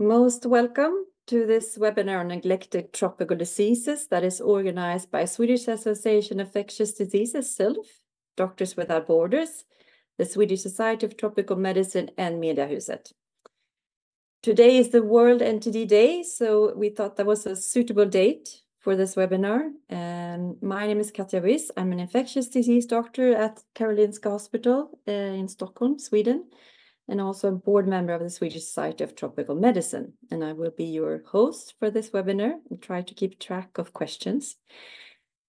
Most welcome to this webinar on neglected tropical diseases that is organized by Swedish Association of Infectious Diseases, SILF, Doctors Without Borders, the Swedish Society of Tropical Medicine, and Mediahuset. Today is the World NTD Day, so we thought that was a suitable date for this webinar. And my name is Katja Wyss. I'm an infectious disease doctor at Karolinska Hospital eh, in Stockholm, Sweden, and also a board member of the Swedish Society of Tropical Medicine. And I will be your host for this webinar and try to keep track of questions.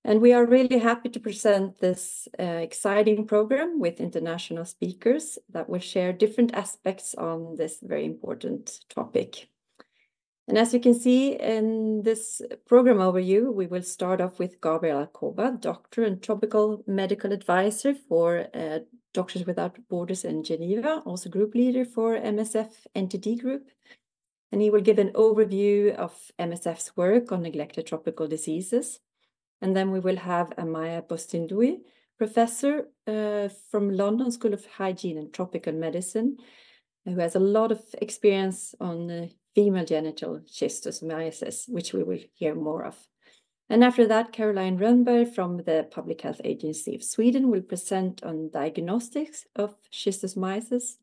And we are really happy to present this uh, exciting program with international speakers that will share different aspects on this very important topic. And as you can see in this program overview, we will start off with Gabriel Alcoba, doctor and tropical medical advisor for uh, Doctors Without Borders in Geneva, also group leader for MSF NTD Group. And he will give an overview of MSF's work on neglected tropical diseases. And then we will have Amaya Bustinduy, professor uh, from London School of Hygiene and Tropical Medicine, who has a lot of experience on female genital schistosomiasis, which we will hear more of. And after that, Caroline Rönnberg from the Public Health Agency of Sweden will present on diagnostics of schistosomiasis.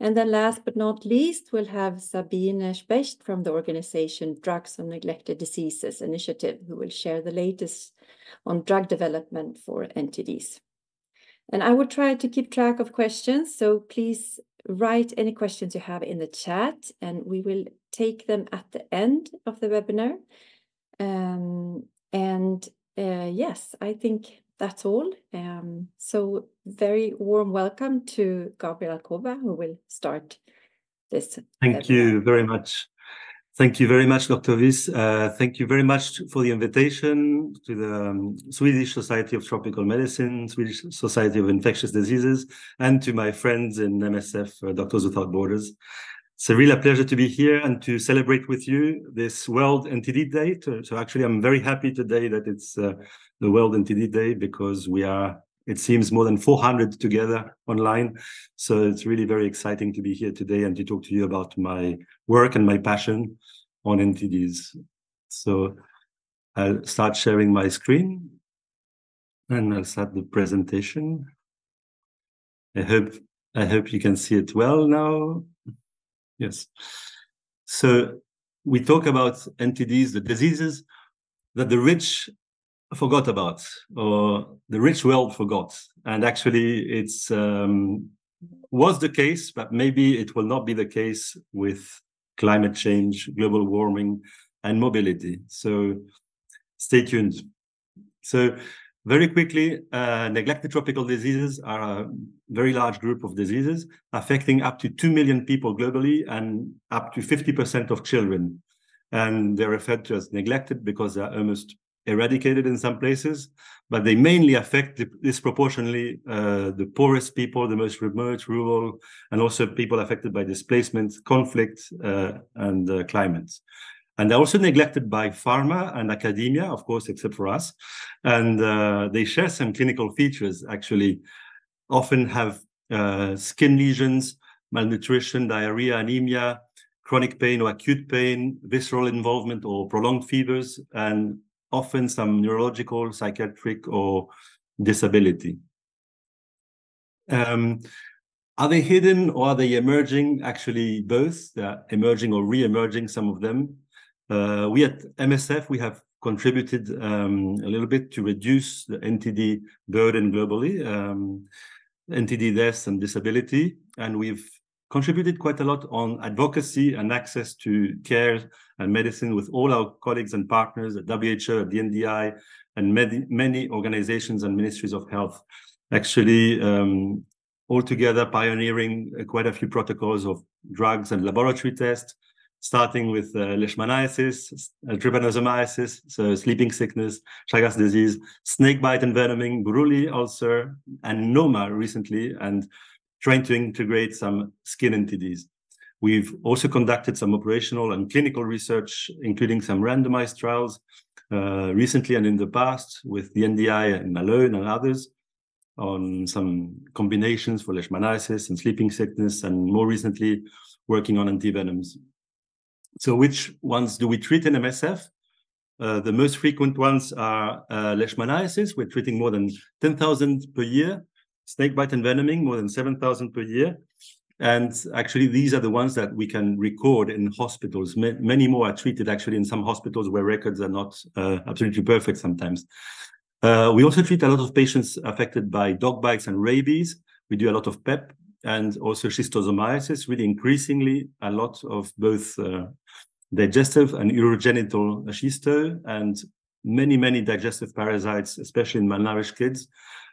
And then last but not least, we'll have Sabine Specht from the organization Drugs on Neglected Diseases Initiative, who will share the latest on drug development for NTDs. And I will try to keep track of questions, so please write any questions you have in the chat, and we will take them at the end of the webinar. Um, and uh, yes, I think that's all. Um, so, very warm welcome to Gabriel Alcoba, who will start this webinar. Thank you very much. Thank you very much, Dr. Wyss. Uh, thank you very much for the invitation to the um, Swedish Society of Tropical Medicine, Swedish Society of Infectious Diseases, and to my friends in MSF, uh, Doctors Without Borders. It's a real pleasure to be here and to celebrate with you this World NTD Day. So actually, I'm very happy today that it's uh, the World NTD Day because we are, it seems, more than 400 together online. So it's really very exciting to be here today and to talk to you about my work and my passion on NTDs. So I'll start sharing my screen, and I'll start the presentation. I hope I hope you can see it well now. Yes. So we talk about NTDs, the diseases that the rich forgot about, or the rich world forgot. And actually, it um, was the case, but maybe it will not be the case with climate change, global warming, and mobility. So stay tuned. So very quickly, uh, neglected tropical diseases are a very large group of diseases affecting up to 2 million people globally and up to 50% of children. And they're referred to as neglected because they're almost eradicated in some places, but they mainly affect disproportionately uh, the poorest people, the most remote, rural, and also people affected by displacement, conflict, uh, and climate. And they're also neglected by pharma and academia, of course, except for us. And uh, they share some clinical features, actually, often have uh, skin lesions, malnutrition, diarrhea, anemia, chronic pain or acute pain, visceral involvement, or prolonged fevers, and often some neurological, psychiatric, or disability. Um, are they hidden or are they emerging? Actually, both. They're emerging or re-emerging, some of them. Uh, we at MSF, we have contributed um, a little bit to reduce the NTD burden globally, um, NTD deaths and disability. And we've contributed quite a lot on advocacy and access to care and medicine with all our colleagues and partners at WHO, at DNDi, and many many organizations and ministries of health. Actually, um, altogether pioneering quite a few protocols of drugs and laboratory tests, starting with uh, leishmaniasis, uh, trypanosomiasis, so sleeping sickness, Chagas disease, snake snakebite envenoming, Buruli ulcer, and NOMA recently, and trying to integrate some skin NTDs. We've also conducted some operational and clinical research, including some randomized trials uh, recently and in the past with DNDi and Malone and others on some combinations for leishmaniasis and sleeping sickness, and more recently working on antivenoms. So which ones do we treat in MSF? Uh, the most frequent ones are uh, leishmaniasis. We're treating more than 10,000 per year. snake Snakebite envenoming, more than 7,000 per year. And actually, these are the ones that we can record in hospitals. many more are treated actually in some hospitals where records are not uh, absolutely perfect sometimes. Uh, we also treat a lot of patients affected by dog bites and rabies. We do a lot of PEP and also schistosomiasis, really increasingly a lot of both uh, digestive and urogenital schisto and many, many digestive parasites, especially in malnourished kids,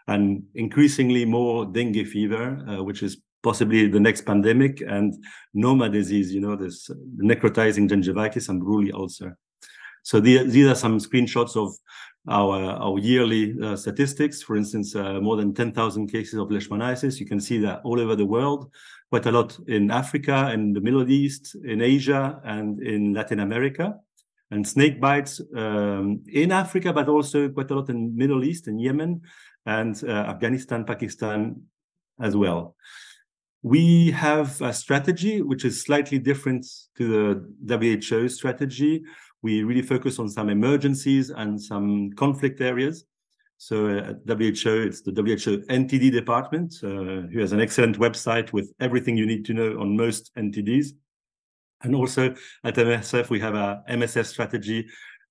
and increasingly more dengue fever, uh, which is possibly the next pandemic, and Noma disease, you know, this necrotizing gingivitis and Buruli ulcer. So the, these are some screenshots of our, our yearly uh, statistics. For instance, uh, more than 10,000 cases of leishmaniasis. You can see that all over the world, quite a lot in Africa, in the Middle East, in Asia, and in Latin America. And snake bites um, in Africa, but also quite a lot in Middle East and Yemen and uh, Afghanistan, Pakistan as well. We have a strategy which is slightly different to the WHO strategy. We really focus on some emergencies and some conflict areas. So uh, at WHO, it's the WHO NTD department, uh, who has an excellent website with everything you need to know on most NTDs. And also at MSF, we have a MSF strategy.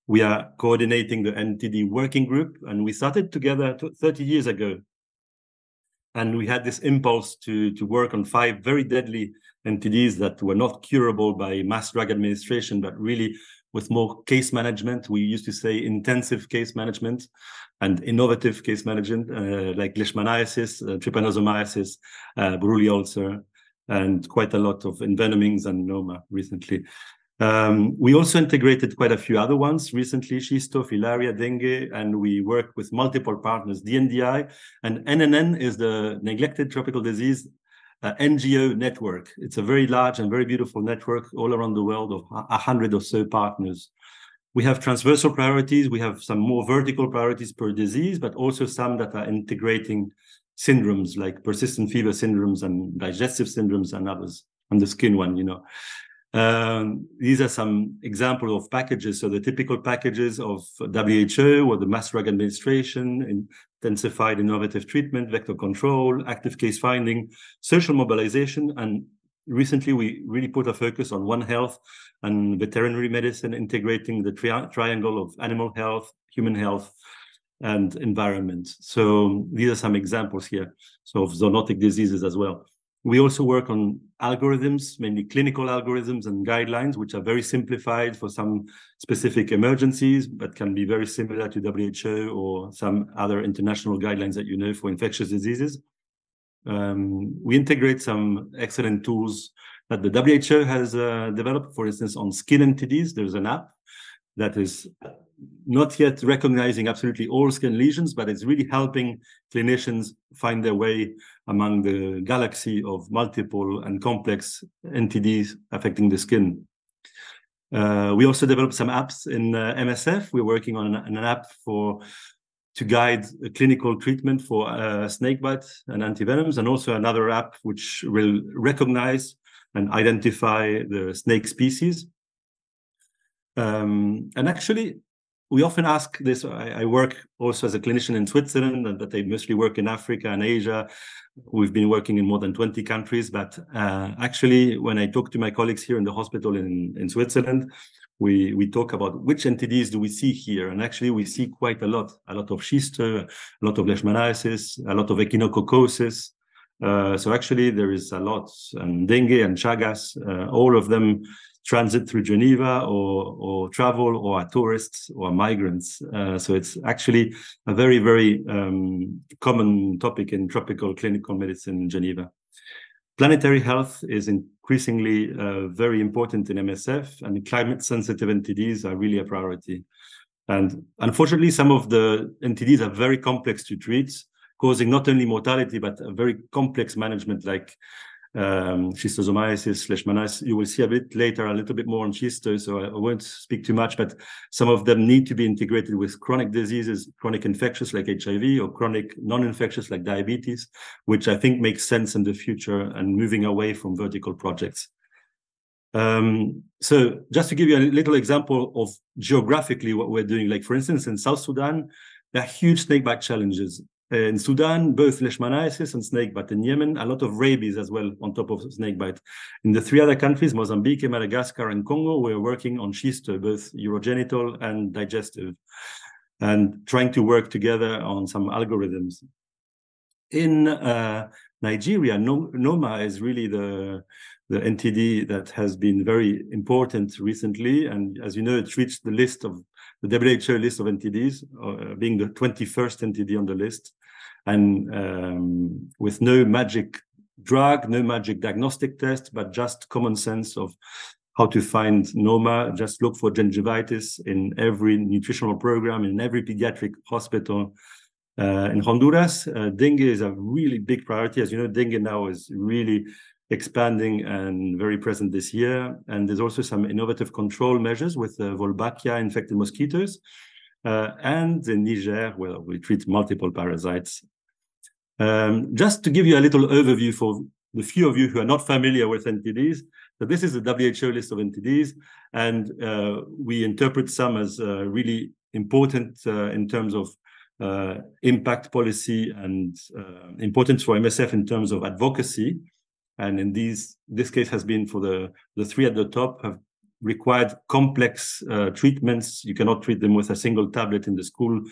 We are coordinating the NTD working group, and we started together 30 years ago. And we had this impulse to, to work on five very deadly NTDs that were not curable by mass drug administration, but really with more case management. We used to say intensive case management and innovative case management, uh, like leishmaniasis, uh, trypanosomiasis, uh, Buruli ulcer, and quite a lot of envenomings and Noma recently. Um, we also integrated quite a few other ones recently, Schisto, Filaria, Dengue, and we work with multiple partners, DNDi, and NNN is the Neglected Tropical Disease uh, NGO network. It's a very large and very beautiful network all around the world of a hundred or so partners. We have transversal priorities. We have some more vertical priorities per disease, but also some that are integrating syndromes like persistent fever syndromes and digestive syndromes and others, and the skin one, you know. Um, these are some examples of packages. So the typical packages of WHO or the Mass Drug Administration, intensified innovative treatment, vector control, active case finding, social mobilization, and recently we really put a focus on One Health and veterinary medicine, integrating the tri triangle of animal health, human health, and environment. So these are some examples here. So of zoonotic diseases as well. We also work on algorithms, mainly clinical algorithms and guidelines, which are very simplified for some specific emergencies, but can be very similar to WHO or some other international guidelines that you know for infectious diseases. Um, we integrate some excellent tools that the WHO has uh, developed, for instance, on skin NTDs. There's an app that is not yet recognizing absolutely all skin lesions, but it's really helping clinicians find their way among the galaxy of multiple and complex NTDs affecting the skin. Uh, we also developed some apps in uh, MSF. We're working on an, an, app for to guide clinical treatment for uh, snakebite and antivenoms, and also another app which will recognize and identify the snake species. Um, and actually, we often ask this. I, I, work also as a clinician in Switzerland, but I mostly work in Africa and Asia. We've been working in more than 20 countries. But uh, actually, when I talk to my colleagues here in the hospital in, in Switzerland, we we talk about which NTDs do we see here, and actually we see quite a lot, a lot of schisto, a lot of leishmaniasis, a lot of echinococcosis. Uh, so actually there is a lot, and dengue and Chagas, uh, all of them transit through Geneva or, or travel or are tourists or migrants. Uh, so it's actually a very, very um, common topic in tropical clinical medicine in Geneva. Planetary health is increasingly uh, very important in MSF and climate sensitive NTDs are really a priority. And unfortunately, some of the NTDs are very complex to treat, causing not only mortality, but a very complex management like um, schistosomiasis. You will see a bit later a little bit more on schisto, so I, I won't speak too much, but some of them need to be integrated with chronic diseases, chronic infectious like HIV or chronic non-infectious like diabetes, which I think makes sense in the future and moving away from vertical projects. Um, so just to give you a little example of geographically what we're doing, like for instance, in South Sudan, there are huge snakebite challenges. In Sudan, both leishmaniasis and snakebite. In Yemen, a lot of rabies as well on top of snakebite. In the three other countries, Mozambique, Madagascar, and Congo, we're working on schisto, both urogenital and digestive, and trying to work together on some algorithms. In uh, Nigeria, NOMA is really the the NTD that has been very important recently. And as you know, it reached the list of the WHO list of NTDs, uh, being the 21st NTD on the list. And um, with no magic drug, no magic diagnostic test, but just common sense of how to find NOMA. Just look for gingivitis in every nutritional program, in every pediatric hospital. Uh, in Honduras, uh, dengue is a really big priority. As you know, dengue now is really expanding and very present this year. And there's also some innovative control measures with uh, Wolbachia infected mosquitoes. Uh, and in Niger, where we treat multiple parasites. Um, just to give you a little overview for the few of you who are not familiar with NTDs, so this is the WHO list of NTDs, and uh, we interpret some as uh, really important uh, in terms of uh, impact policy and importance for MSF in terms of advocacy. And in these, this case has been for the, the three at the top have required complex uh, treatments. You cannot treat them with a single tablet in the school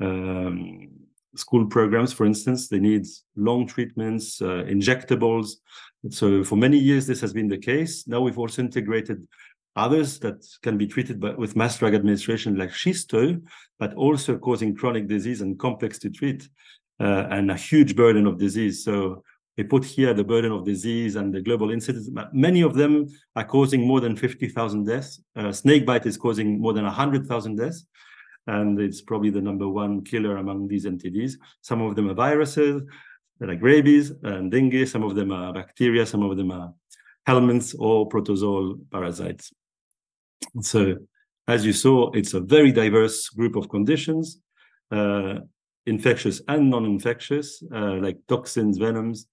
um, school programs, for instance. They need long treatments, uh, injectables. So for many years, this has been the case. Now we've also integrated others that can be treated by, with mass drug administration like schisto, but also causing chronic disease and complex to treat uh, and a huge burden of disease. So we put here the burden of disease and the global incidence. Many of them are causing more than 50,000 deaths. Uh, snakebite is causing more than 100,000 deaths. And it's probably the number one killer among these NTDs. Some of them are viruses, like rabies and dengue. Some of them are bacteria. Some of them are helminths or protozoal parasites. So, as you saw, it's a very diverse group of conditions, uh, infectious and non-infectious, uh, like toxins, venoms,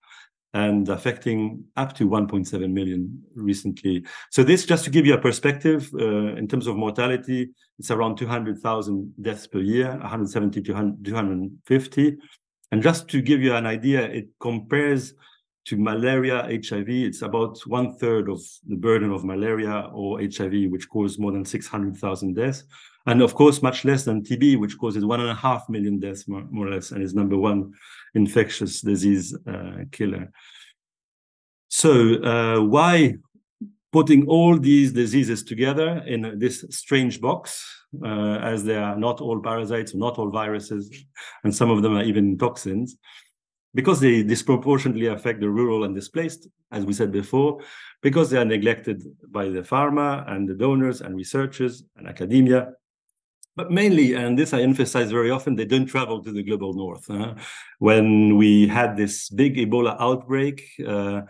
and affecting up to 1.7 million recently. So this, just to give you a perspective, uh, in terms of mortality, it's around 200,000 deaths per year, 170 to 250. And just to give you an idea, it compares to malaria, HIV. It's about one third of the burden of malaria or HIV, which caused more than 600,000 deaths. And of course, much less than TB, which causes one and a half million deaths, more, more or less, and is number one infectious disease uh, killer. So, uh, why putting all these diseases together in this strange box, uh, as they are not all parasites, not all viruses, and some of them are even toxins? because they disproportionately affect the rural and displaced, as we said before, because they are neglected by the pharma and the donors and researchers and academia, but mainly, and this I emphasize very often, they don't travel to the global north. Uh, when we had this big Ebola outbreak uh,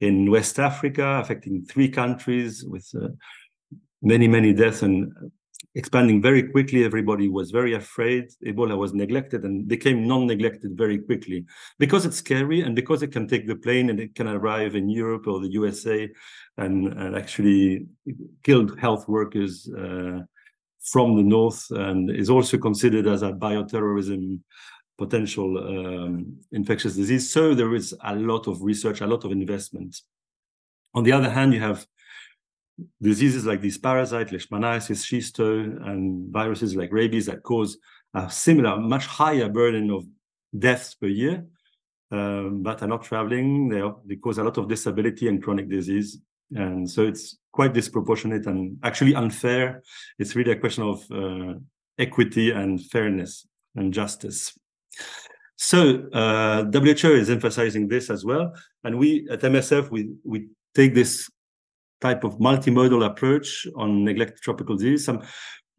in West Africa, affecting three countries with uh, many, many deaths and expanding very quickly, everybody was very afraid. Ebola was neglected and became non-neglected very quickly because it's scary and because it can take the plane and it can arrive in Europe or the USA and, and actually killed health workers uh, from the north and is also considered as a bioterrorism potential um, infectious disease. So there is a lot of research, a lot of investment. On the other hand, you have diseases like these parasites, leishmaniasis, schisto, and viruses like rabies that cause a similar, much higher burden of deaths per year, um, but are not traveling. They, are, they cause a lot of disability and chronic disease. And so it's quite disproportionate and actually unfair. It's really a question of uh, equity and fairness and justice. So uh, WHO is emphasizing this as well, and we at MSF we we take this type of multimodal approach on neglected tropical disease. Some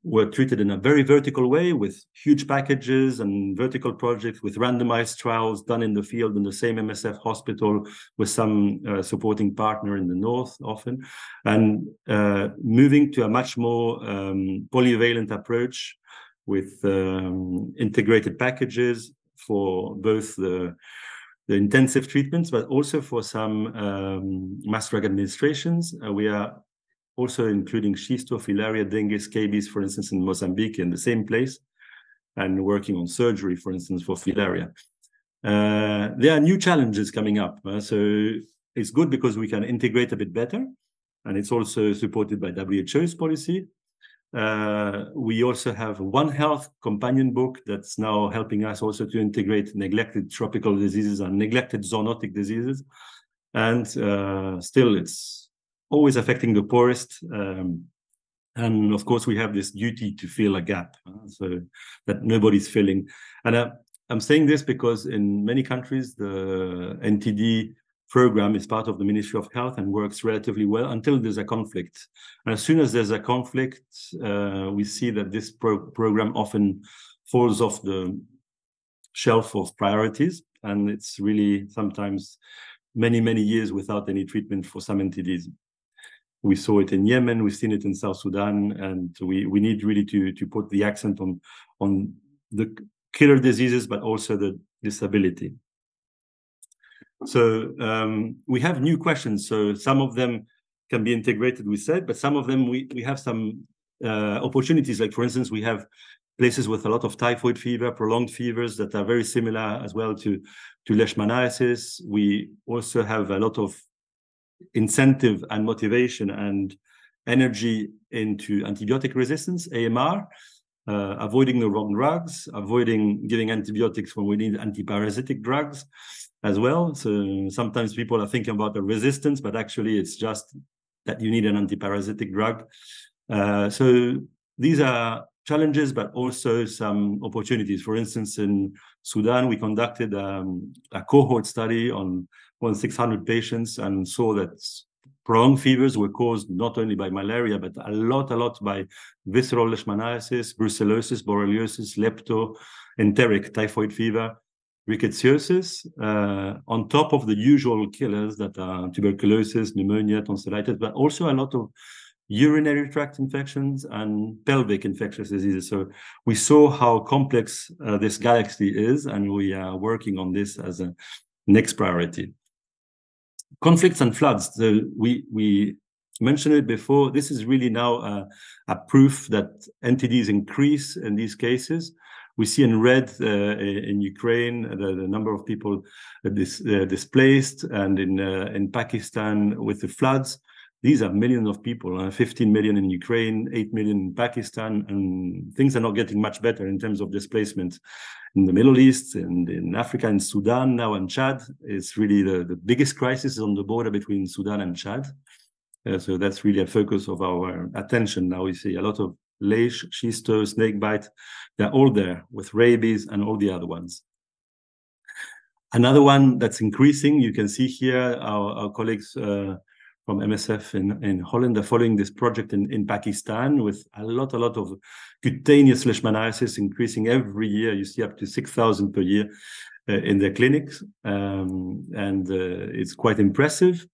were treated in a very vertical way with huge packages and vertical projects with randomized trials done in the field in the same MSF hospital with some uh, supporting partner in the north often, and uh, moving to a much more um, polyvalent approach with um, integrated packages for both the the intensive treatments, but also for some um, mass drug administrations. Uh, we are also including schistofilaria, dengue, scabies, for instance, in Mozambique, in the same place, and working on surgery, for instance, for filaria. Uh, there are new challenges coming up. Uh, so it's good because we can integrate a bit better, and it's also supported by WHO's policy. Uh, we also have One Health companion book that's now helping us also to integrate neglected tropical diseases and neglected zoonotic diseases. And uh, still, it's always affecting the poorest. Um, and of course, we have this duty to fill a gap uh, so that nobody's filling. And uh, I'm saying this because in many countries, the NTD program is part of the Ministry of Health and works relatively well until there's a conflict. And as soon as there's a conflict, uh, we see that this pro program often falls off the shelf of priorities. And it's really sometimes many, many years without any treatment for some NTDs. We saw it in Yemen, we've seen it in South Sudan, and we, we need really to, to put the accent on, on the killer diseases, but also the disability. So um, we have new questions. So some of them can be integrated, we said, but some of them we, we have some uh, opportunities. Like for instance, we have places with a lot of typhoid fever, prolonged fevers that are very similar as well to, to leishmaniasis. We also have a lot of incentive and motivation and energy into antibiotic resistance, AMR, uh, avoiding the wrong drugs, avoiding giving antibiotics when we need antiparasitic drugs as well. So sometimes people are thinking about the resistance, but actually it's just that you need an antiparasitic drug. Uh, so these are challenges, but also some opportunities. For instance, in Sudan, we conducted um, a cohort study on 1,600 patients and saw that prolonged fevers were caused not only by malaria, but a lot, a lot by visceral leishmaniasis, brucellosis, borreliosis, lepto, enteric typhoid fever, rickettsiosis, uh, on top of the usual killers that are tuberculosis, pneumonia, tonsillitis, but also a lot of urinary tract infections and pelvic infectious diseases. So we saw how complex uh, this galaxy is, and we are working on this as a next priority conflicts and floods. The, we we mentioned it before. This is really now a, a proof that NTDs increase in these cases. We see in red uh, in Ukraine the, the, number of people dis, uh, displaced, and in uh, in Pakistan with the floods. These are millions of people, uh, 15 million in Ukraine, 8 million in Pakistan, and things are not getting much better in terms of displacement in the Middle East and in Africa and Sudan now and Chad. It's really the, the biggest crisis on the border between Sudan and Chad. Uh, so that's really a focus of our attention. Now we see a lot of leish, schisto, snakebite. They're all there with rabies and all the other ones. Another one that's increasing, you can see here our, our colleagues uh, from MSF in, in Holland They're following this project in, in Pakistan with a lot, a lot of cutaneous leishmaniasis increasing every year. You see up to 6,000 per year uh, in their clinics. Um, and uh, it's quite impressive.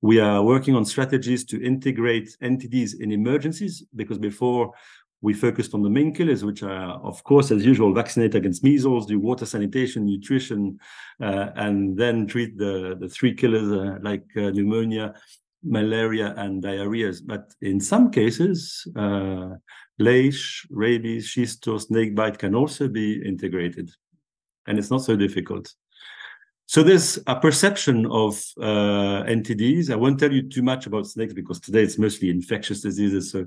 We are working on strategies to integrate NTDs in emergencies because before we focused on the main killers, which are, of course, as usual, vaccinate against measles, do water sanitation, nutrition, uh, and then treat the, the three killers uh, like uh, pneumonia, malaria and diarrheas. But in some cases, uh, leish, rabies, schisto, snakebite can also be integrated. And it's not so difficult. So there's a perception of uh, NTDs. I won't tell you too much about snakes because today it's mostly infectious diseases. So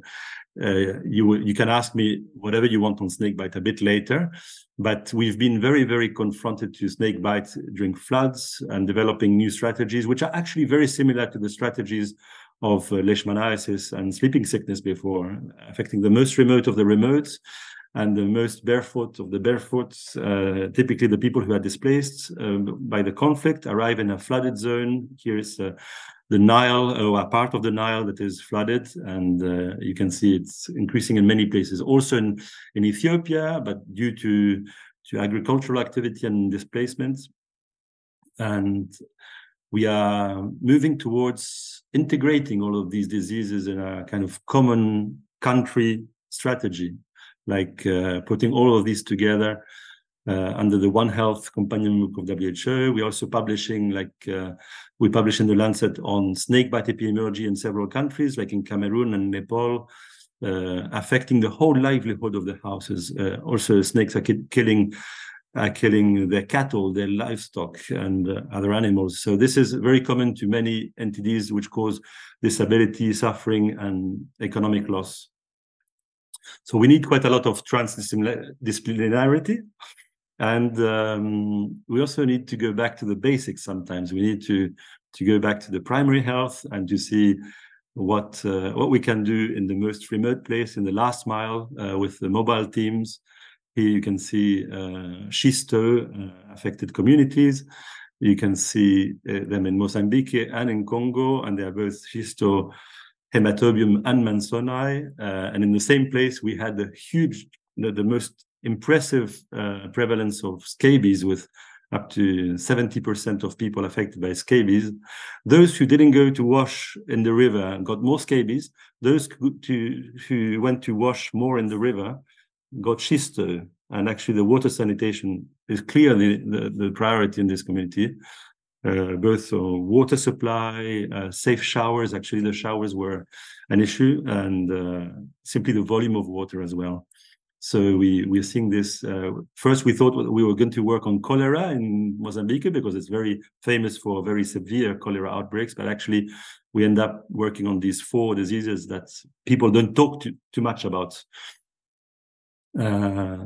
uh, you you can ask me whatever you want on snake bite a bit later. But we've been very very confronted to snakebite during floods and developing new strategies, which are actually very similar to the strategies of uh, leishmaniasis and sleeping sickness before, affecting the most remote of the remotes and the most barefoot of the barefoot. Uh, typically, the people who are displaced uh, by the conflict arrive in a flooded zone. Here is uh, the Nile, or a part of the Nile that is flooded, and uh, you can see it's increasing in many places. Also in, in Ethiopia, but due to to agricultural activity and displacement, and we are moving towards integrating all of these diseases in a kind of common country strategy like uh, putting all of these together uh, under the One Health companion book of WHO. We're also publishing, like uh, we publish in the Lancet on snakebite epidemiology in several countries, like in Cameroon and Nepal, uh, affecting the whole livelihood of the houses. Uh, also, snakes are ki killing are killing their cattle, their livestock, and uh, other animals. So this is very common to many NTDs which cause disability, suffering, and economic loss. So we need quite a lot of transdisciplinarity. And um, we also need to go back to the basics sometimes. We need to, to go back to the primary health and to see what uh, what we can do in the most remote place in the last mile uh, with the mobile teams here you can see uh, schisto uh, affected communities. You can see uh, them in Mozambique and in Congo, and they are both schisto hematobium and Mansoni. Uh, and in the same place, we had the huge, the, the most impressive uh, prevalence of scabies with up to 70% of people affected by scabies. Those who didn't go to wash in the river got more scabies. Those who, who went to wash more in the river got schisto, and actually the water sanitation is clearly the, the priority in this community. Uh, both uh, water supply, uh, safe showers. Actually, the showers were an issue, and simply the volume of water as well. So we we're seeing this. Uh, first, we thought we were going to work on cholera in Mozambique because it's very famous for very severe cholera outbreaks. But actually, we end up working on these four diseases that people don't talk too, too much about. Uh,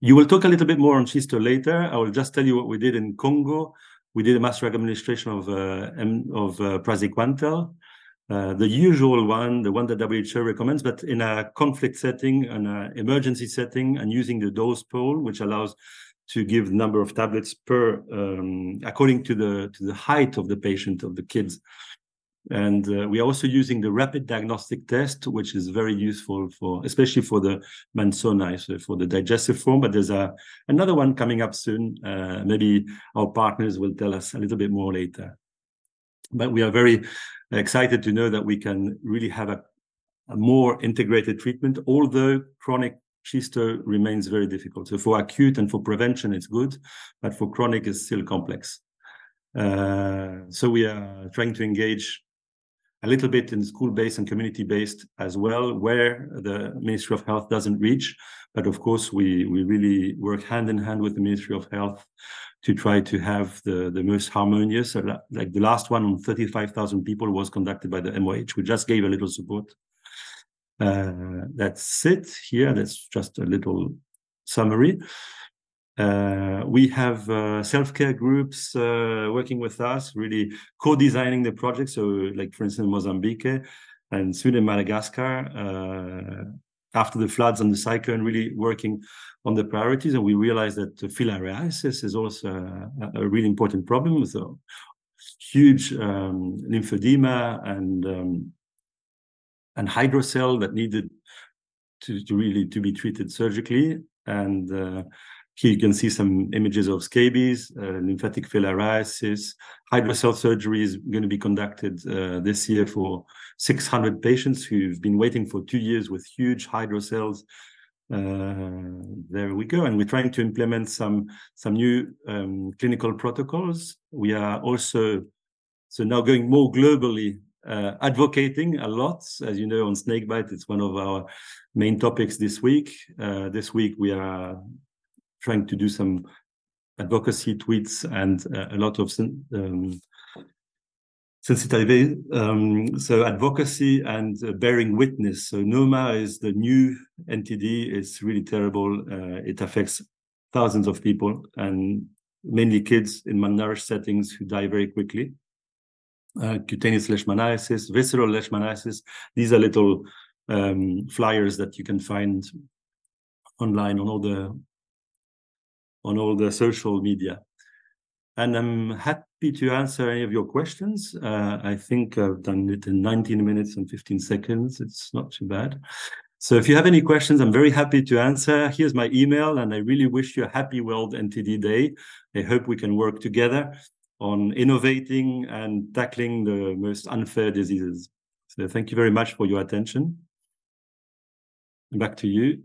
you will talk a little bit more on Schisto later. I will just tell you what we did in Congo. We did a mass drug administration of uh, of uh, praziquantel, uh, the usual one, the one that WHO recommends, but in a conflict setting, an emergency setting, and using the dose pole, which allows to give the number of tablets per um, according to the to the height of the patient of the kids. And uh, we are also using the rapid diagnostic test, which is very useful for, especially for the Mansoni, so for the digestive form. But there's a, another one coming up soon. Uh, maybe our partners will tell us a little bit more later. But we are very excited to know that we can really have a, a more integrated treatment, although chronic schisto remains very difficult. So for acute and for prevention, it's good, but for chronic, it's still complex. Uh, so we are trying to engage a little bit in school-based and community-based as well, where the Ministry of Health doesn't reach. But of course, we we really work hand in hand with the Ministry of Health to try to have the, the most harmonious. Like the last one on 35,000 people was conducted by the MOH. We just gave a little support. Uh, that's it here. That's just a little summary. Uh, we have uh, self-care groups uh, working with us, really co-designing the project. So, like for instance, Mozambique and soon in Madagascar, uh, after the floods and the cyclone, really working on the priorities. And we realized that filariasis is also a, a really important problem with a huge um, lymphedema and um, and hydrocele that needed to, to really to be treated surgically and uh, here you can see some images of scabies, uh, lymphatic filariasis. Hydrocele surgery is going to be conducted uh, this year for 600 patients who've been waiting for two years with huge hydroceles. Uh, there we go. And we're trying to implement some, some new um, clinical protocols. We are also, so now going more globally, uh, advocating a lot. As you know, on snakebite, it's one of our main topics this week. Uh, this week, we are trying to do some advocacy tweets and uh, a lot of um, sensitivity. Um, so advocacy and uh, bearing witness. So NOMA is the new NTD. It's really terrible. Uh, it affects thousands of people and mainly kids in malnourished settings who die very quickly. Uh, cutaneous leishmaniasis, visceral leishmaniasis. These are little um, flyers that you can find online on all the on all the social media. And I'm happy to answer any of your questions. Uh, I think I've done it in 19 minutes and 15 seconds. It's not too bad. So if you have any questions, I'm very happy to answer. Here's my email, and I really wish you a happy World NTD Day. I hope we can work together on innovating and tackling the most unfair diseases. So thank you very much for your attention. Back to you.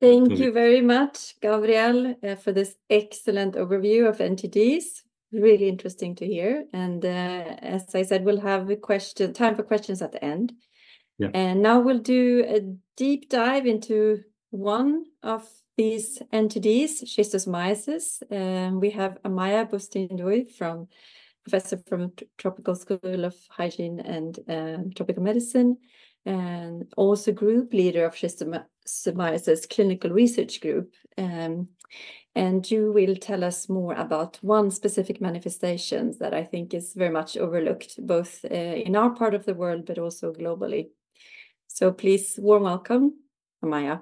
Thank you very much, Gabriel, uh, for this excellent overview of NTDs. Really interesting to hear. And uh, as I said, we'll have a question time for questions at the end. Yeah. And now we'll do a deep dive into one of these NTDs, schistosomiasis. Um, we have Amaya Bustin from professor from Tropical School of Hygiene and um, Tropical Medicine, and also group leader of schistosomiasis clinical research group. Um, and you will tell us more about one specific manifestation that I think is very much overlooked, both uh, in our part of the world, but also globally. So please, warm welcome, Amaya.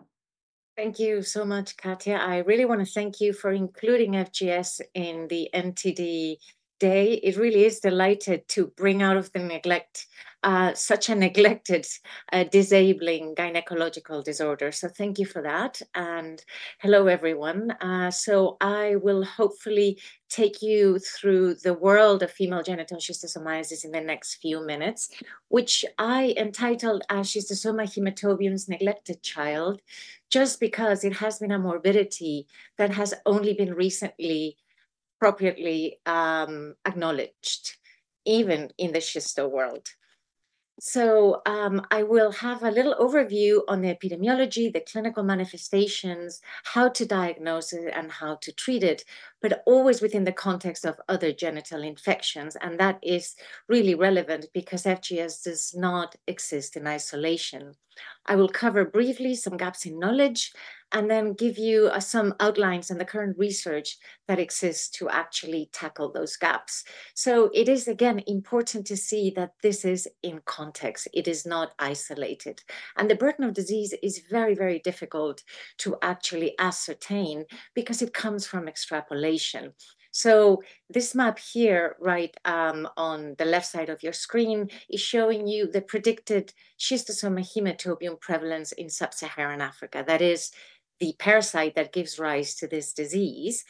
Thank you so much, Katja. I really want to thank you for including FGS in the NTD day. It really is delighted to bring out of the neglect uh, such a neglected, uh, disabling gynecological disorder. So thank you for that. And hello, everyone. Uh, so I will hopefully take you through the world of female genital schistosomiasis in the next few minutes, which I entitled as Schistosoma hematobium's neglected child, just because it has been a morbidity that has only been recently appropriately um, acknowledged, even in the schisto world. So um, I will have a little overview on the epidemiology, the clinical manifestations, how to diagnose it and how to treat it, but always within the context of other genital infections. And that is really relevant because FGS does not exist in isolation. I will cover briefly some gaps in knowledge and then give you uh, some outlines on the current research that exists to actually tackle those gaps. So it is, again, important to see that this is in context. It is not isolated. And the burden of disease is very, very difficult to actually ascertain because it comes from extrapolation. So this map here, right um, on the left side of your screen, is showing you the predicted schistosoma hematobium prevalence in sub-Saharan Africa. That is the parasite that gives rise to this disease.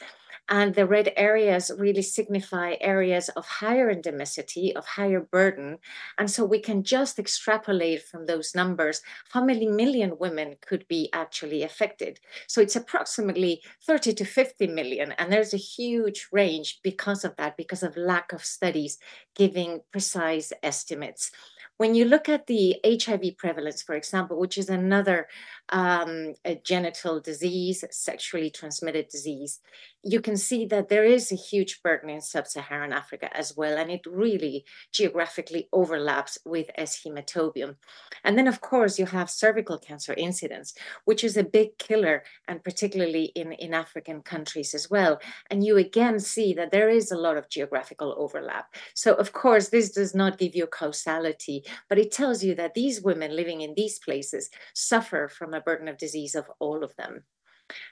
And the red areas really signify areas of higher endemicity, of higher burden. And so we can just extrapolate from those numbers how many million women could be actually affected. So it's approximately 30 to 50 million. And there's a huge range because of that, because of lack of studies giving precise estimates. When you look at the HIV prevalence, for example, which is another um, genital disease, sexually transmitted disease, you can see that there is a huge burden in sub-Saharan Africa as well, and it really geographically overlaps with S. hematobium. And then, of course, you have cervical cancer incidence, which is a big killer, and particularly in, in African countries as well. And you again see that there is a lot of geographical overlap. So, of course, this does not give you causality, but it tells you that these women living in these places suffer from a burden of disease of all of them.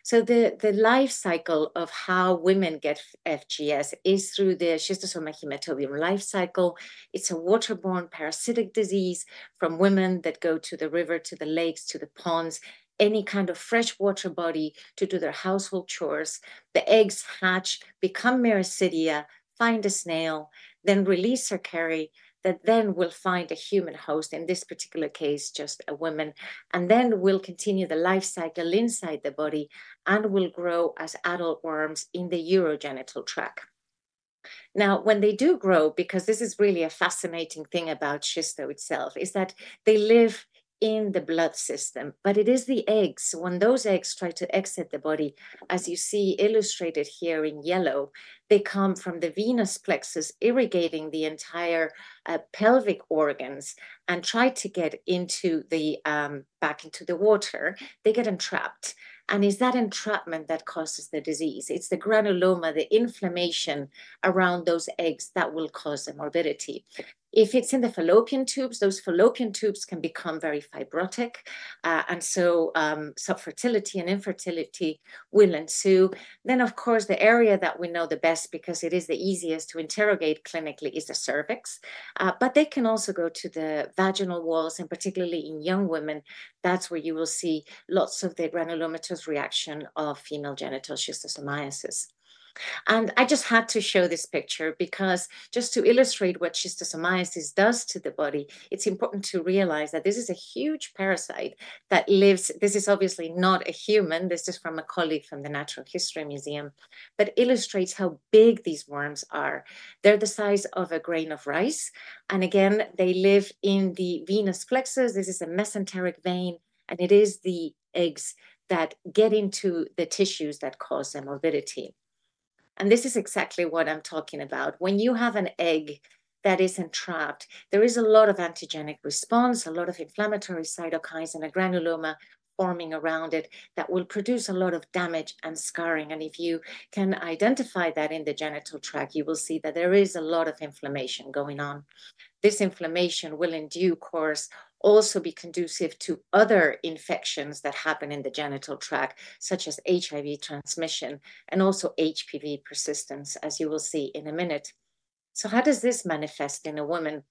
So the, the life cycle of how women get FGS is through the schistosoma hematobium life cycle. It's a waterborne parasitic disease from women that go to the river, to the lakes, to the ponds, any kind of freshwater body to do their household chores. The eggs hatch, become miracidia, find a snail, then release cercariae, that then will find a human host, in this particular case, just a woman, and then will continue the life cycle inside the body and will grow as adult worms in the urogenital tract. Now, when they do grow, because this is really a fascinating thing about schisto itself, is that they live in the blood system, but it is the eggs. When those eggs try to exit the body, as you see illustrated here in yellow, they come from the venous plexus, irrigating the entire uh, pelvic organs, and try to get into the um, back into the water. They get entrapped, and is that entrapment that causes the disease? It's the granuloma, the inflammation around those eggs that will cause the morbidity. If it's in the fallopian tubes, those fallopian tubes can become very fibrotic. Uh, and so um, subfertility and infertility will ensue. Then, of course, the area that we know the best because it is the easiest to interrogate clinically is the cervix. Uh, but they can also go to the vaginal walls, and particularly in young women, that's where you will see lots of the granulomatous reaction of female genital schistosomiasis. And I just had to show this picture because just to illustrate what schistosomiasis does to the body, it's important to realize that this is a huge parasite that lives. This is obviously not a human. This is from a colleague from the Natural History Museum, but illustrates how big these worms are. They're the size of a grain of rice. And again, they live in the venous plexus. This is a mesenteric vein, and it is the eggs that get into the tissues that cause the morbidity. And this is exactly what I'm talking about. When you have an egg that is entrapped, there is a lot of antigenic response, a lot of inflammatory cytokines, and a granuloma forming around it that will produce a lot of damage and scarring. And if you can identify that in the genital tract, you will see that there is a lot of inflammation going on. This inflammation will, in due course, also be conducive to other infections that happen in the genital tract, such as HIV transmission and also HPV persistence, as you will see in a minute. So, how does this manifest in a woman?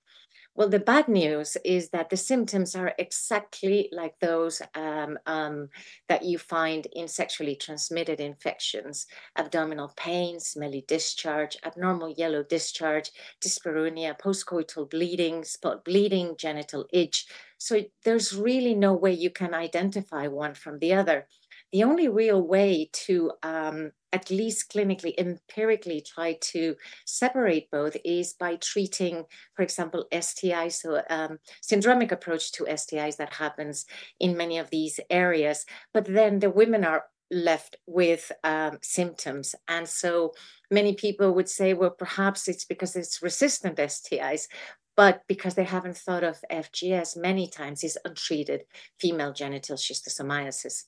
Well, the bad news is that the symptoms are exactly like those um, um, that you find in sexually transmitted infections abdominal pain, smelly discharge, abnormal yellow discharge, dyspareunia, postcoital bleeding, spot bleeding, genital itch. So there's really no way you can identify one from the other the only real way to um, at least clinically, empirically try to separate both is by treating, for example, STIs, so um, syndromic approach to STIs that happens in many of these areas. But then the women are left with um, symptoms. And so many people would say, well, perhaps it's because it's resistant STIs, but because they haven't thought of FGS many times is untreated female genital schistosomiasis.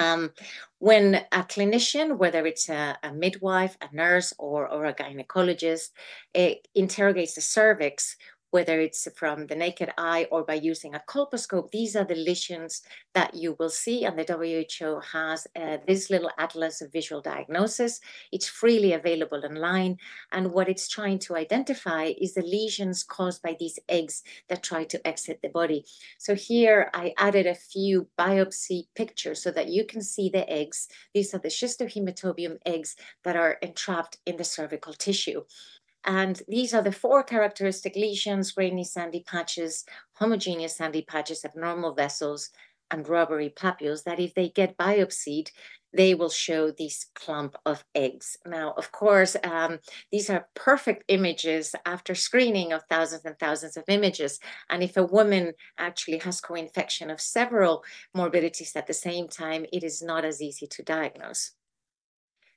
Um, when a clinician, whether it's a, a, midwife, a nurse, or, or a gynecologist, interrogates the cervix, whether it's from the naked eye or by using a colposcope, these are the lesions that you will see. And the WHO has uh, this little atlas of visual diagnosis. It's freely available online. And what it's trying to identify is the lesions caused by these eggs that try to exit the body. So here I added a few biopsy pictures so that you can see the eggs. These are the schisto hematobium eggs that are entrapped in the cervical tissue. And these are the four characteristic lesions, grainy sandy patches, homogeneous sandy patches, abnormal vessels, and rubbery papules that if they get biopsied, they will show this clump of eggs. Now, of course, um, these are perfect images after screening of thousands and thousands of images. And if a woman actually has co-infection of several morbidities at the same time, it is not as easy to diagnose.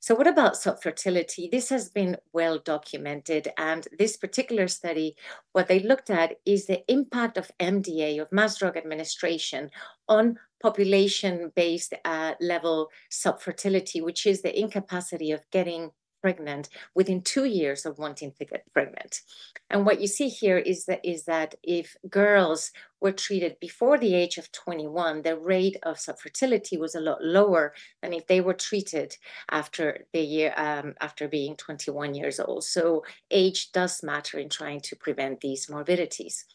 So what about subfertility? This has been well documented. And this particular study, what they looked at is the impact of MDA, of mass drug administration, on population-based uh, level subfertility, which is the incapacity of getting pregnant within two years of wanting to get pregnant. And what you see here is that is that if girls were treated before the age of 21, the rate of subfertility was a lot lower than if they were treated after the year um, after being 21 years old. So age does matter in trying to prevent these morbidities.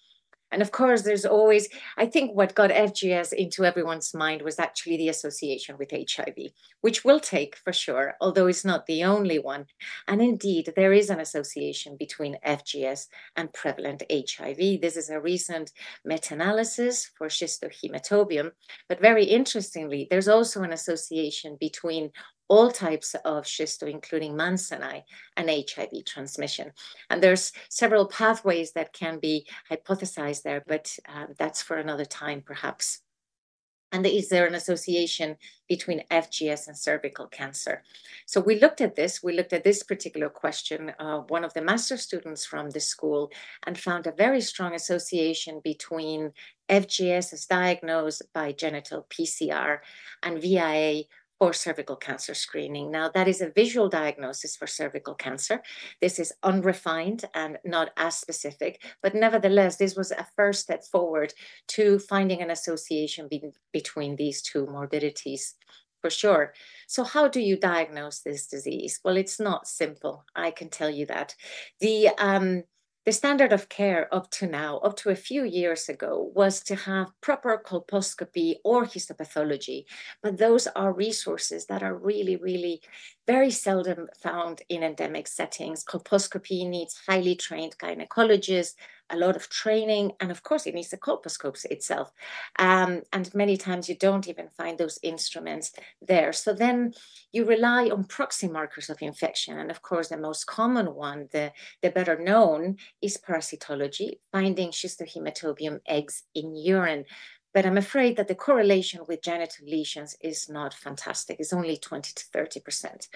And of course, there's always, I think what got FGS into everyone's mind was actually the association with HIV, which will take for sure, although it's not the only one. And indeed, there is an association between FGS and prevalent HIV. This is a recent meta analysis for schisto hematobium. But very interestingly, there's also an association between all types of schisto, including Mansoni and HIV transmission. And there's several pathways that can be hypothesized there, but um, that's for another time, perhaps. And is there an association between FGS and cervical cancer? So we looked at this. We looked at this particular question, uh, one of the master students from the school, and found a very strong association between FGS as diagnosed by genital PCR and VIA for cervical cancer screening. Now, that is a visual diagnosis for cervical cancer. This is unrefined and not as specific, but nevertheless, this was a first step forward to finding an association be between these two morbidities for sure. So, how do you diagnose this disease? Well, it's not simple. I can tell you that. The um, the standard of care up to now, up to a few years ago, was to have proper colposcopy or histopathology. But those are resources that are really, really very seldom found in endemic settings. Colposcopy needs highly trained gynecologists, a lot of training, and of course, it needs the colposcopes itself. Um, and many times you don't even find those instruments there. So then you rely on proxy markers of infection. And of course, the most common one, the, the better known, is parasitology, finding schisto hematobium eggs in urine. But I'm afraid that the correlation with genital lesions is not fantastic. It's only 20 to 30%.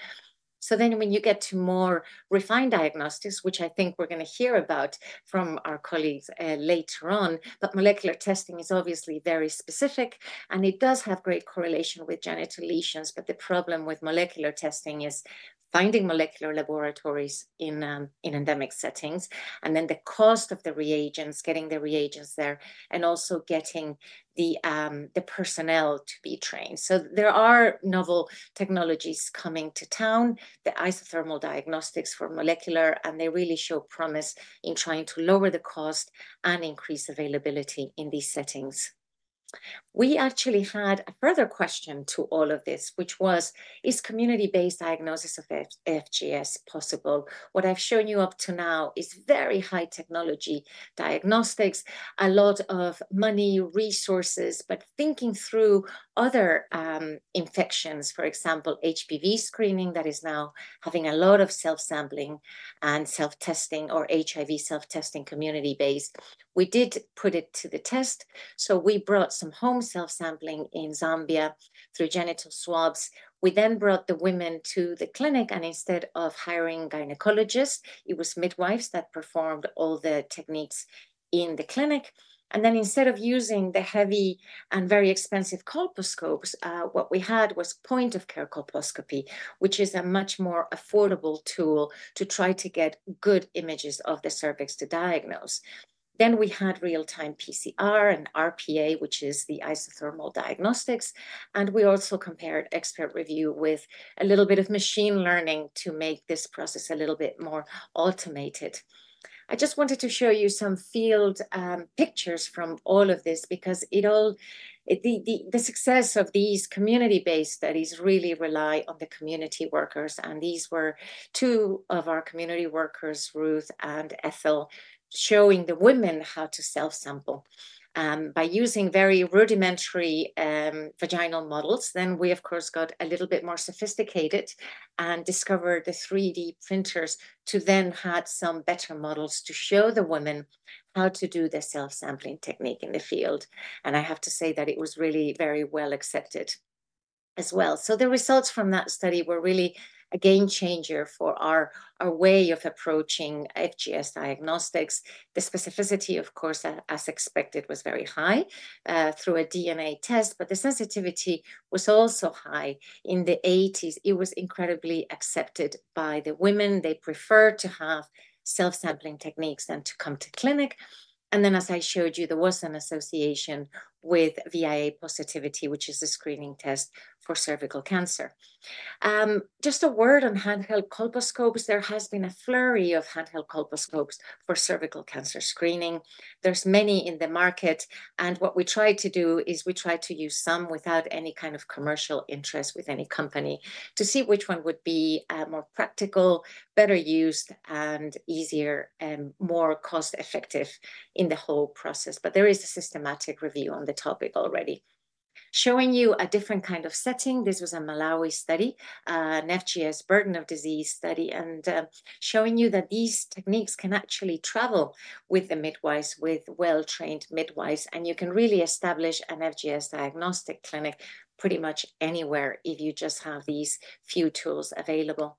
So then when you get to more refined diagnostics, which I think we're going to hear about from our colleagues uh, later on, but molecular testing is obviously very specific and it does have great correlation with genital lesions. But the problem with molecular testing is finding molecular laboratories in, um, in endemic settings, and then the cost of the reagents, getting the reagents there, and also getting the, um, the personnel to be trained. So there are novel technologies coming to town, the isothermal diagnostics for molecular, and they really show promise in trying to lower the cost and increase availability in these settings we actually had a further question to all of this, which was, is community-based diagnosis of F FGS possible? What I've shown you up to now is very high technology diagnostics, a lot of money, resources, but thinking through other um, infections, for example, HPV screening that is now having a lot of self-sampling and self-testing or HIV self-testing community-based. We did put it to the test. So we brought some home self-sampling in Zambia through genital swabs. We then brought the women to the clinic and instead of hiring gynecologists, it was midwives that performed all the techniques in the clinic. And then instead of using the heavy and very expensive colposcopes, uh, what we had was point of care colposcopy, which is a much more affordable tool to try to get good images of the cervix to diagnose. Then we had real-time PCR and RPA, which is the isothermal diagnostics. And we also compared expert review with a little bit of machine learning to make this process a little bit more automated. I just wanted to show you some field um, pictures from all of this because it all the, the, the success of these community-based studies really rely on the community workers. And these were two of our community workers, Ruth and Ethel, showing the women how to self-sample. Um, by using very rudimentary um, vaginal models, then we of course got a little bit more sophisticated and discovered the 3D printers to then had some better models to show the women how to do the self-sampling technique in the field. And I have to say that it was really very well accepted as well. So the results from that study were really a game changer for our, our way of approaching FGS diagnostics. The specificity, of course, as expected, was very high uh, through a DNA test, but the sensitivity was also high. In the 80s, it was incredibly accepted by the women. They preferred to have self-sampling techniques than to come to clinic. And then as I showed you, there was an association with VIA positivity, which is a screening test for cervical cancer. Um, just a word on handheld colposcopes. There has been a flurry of handheld colposcopes for cervical cancer screening. There's many in the market. And what we try to do is we try to use some without any kind of commercial interest with any company to see which one would be uh, more practical, better used, and easier and more cost effective in the whole process. But there is a systematic review on the topic already. Showing you a different kind of setting. This was a Malawi study, uh, an FGS burden of disease study, and uh, showing you that these techniques can actually travel with the midwives, with well-trained midwives, and you can really establish an FGS diagnostic clinic pretty much anywhere if you just have these few tools available.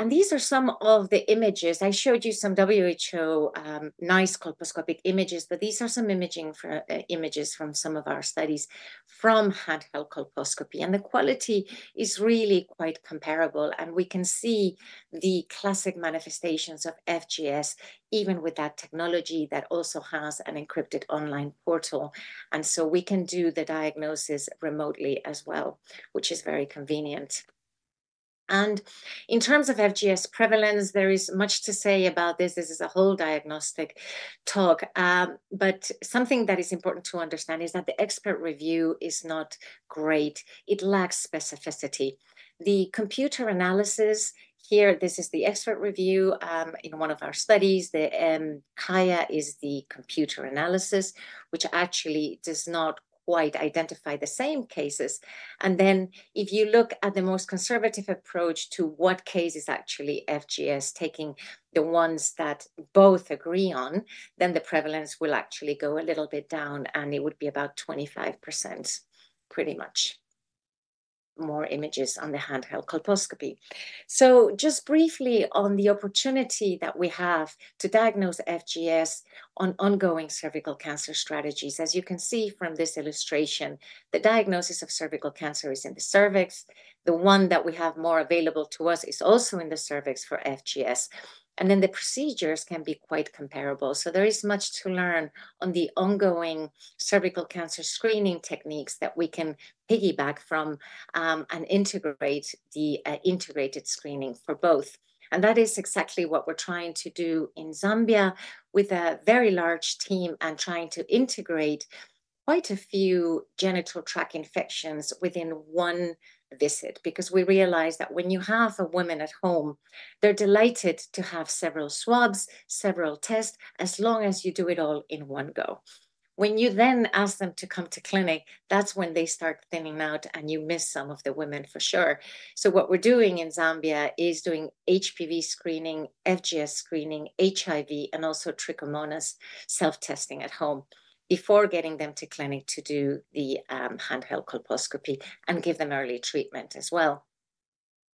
And these are some of the images. I showed you some WHO um, nice colposcopic images, but these are some imaging for, uh, images from some of our studies from handheld colposcopy. And the quality is really quite comparable. And we can see the classic manifestations of FGS, even with that technology that also has an encrypted online portal. And so we can do the diagnosis remotely as well, which is very convenient. And in terms of FGS prevalence, there is much to say about this. This is a whole diagnostic talk. Um, but something that is important to understand is that the expert review is not great. It lacks specificity. The computer analysis here, this is the expert review um, in one of our studies. The um, Kaya is the computer analysis, which actually does not quite identify the same cases. And then if you look at the most conservative approach to what case is actually FGS, taking the ones that both agree on, then the prevalence will actually go a little bit down and it would be about 25% pretty much more images on the handheld colposcopy. So just briefly on the opportunity that we have to diagnose FGS on ongoing cervical cancer strategies. As you can see from this illustration, the diagnosis of cervical cancer is in the cervix. The one that we have more available to us is also in the cervix for FGS. And then the procedures can be quite comparable. So there is much to learn on the ongoing cervical cancer screening techniques that we can piggyback from um, and integrate the uh, integrated screening for both. And that is exactly what we're trying to do in Zambia with a very large team and trying to integrate quite a few genital tract infections within one visit because we realize that when you have a woman at home, they're delighted to have several swabs, several tests, as long as you do it all in one go. When you then ask them to come to clinic, that's when they start thinning out and you miss some of the women for sure. So what we're doing in Zambia is doing HPV screening, FGS screening, HIV, and also trichomonas self-testing at home before getting them to clinic to do the um, handheld colposcopy and give them early treatment as well.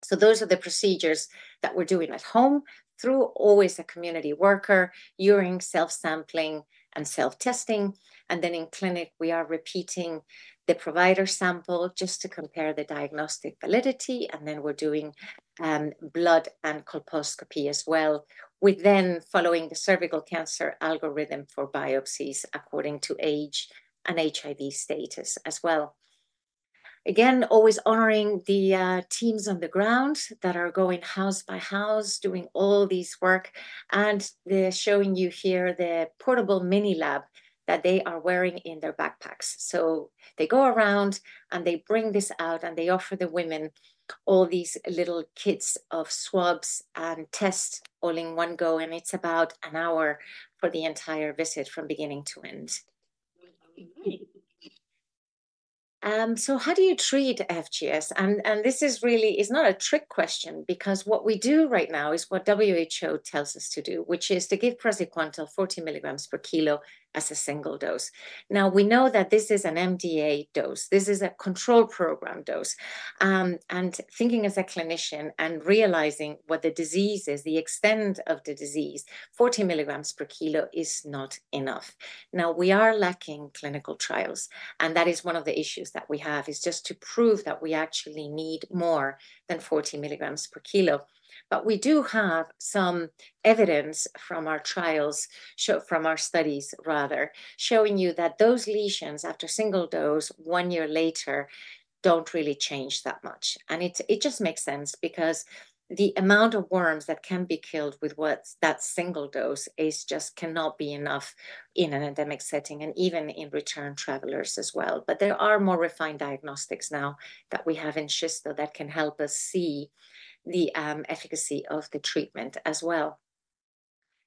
So those are the procedures that we're doing at home through always a community worker, urine self-sampling and self-testing. And then in clinic, we are repeating the provider sample just to compare the diagnostic validity. And then we're doing um, blood and colposcopy as well, with then following the cervical cancer algorithm for biopsies according to age and HIV status as well. Again, always honoring the uh, teams on the ground that are going house by house, doing all these work, and they're showing you here the portable mini lab that they are wearing in their backpacks. So they go around and they bring this out and they offer the women all these little kits of swabs and tests all in one go. And it's about an hour for the entire visit from beginning to end. Um, so how do you treat FGS? And, and this is really, is not a trick question because what we do right now is what WHO tells us to do, which is to give praziquantel 40 milligrams per kilo as a single dose. Now, we know that this is an MDA dose. This is a control program dose. Um, and thinking as a clinician and realizing what the disease is, the extent of the disease, 40 milligrams per kilo is not enough. Now, we are lacking clinical trials. And that is one of the issues that we have is just to prove that we actually need more than 40 milligrams per kilo. But we do have some evidence from our trials, show, from our studies rather, showing you that those lesions after single dose one year later don't really change that much. And it, it just makes sense because the amount of worms that can be killed with what that single dose is just cannot be enough in an endemic setting and even in return travelers as well. But there are more refined diagnostics now that we have in Schisto that can help us see the um, efficacy of the treatment as well.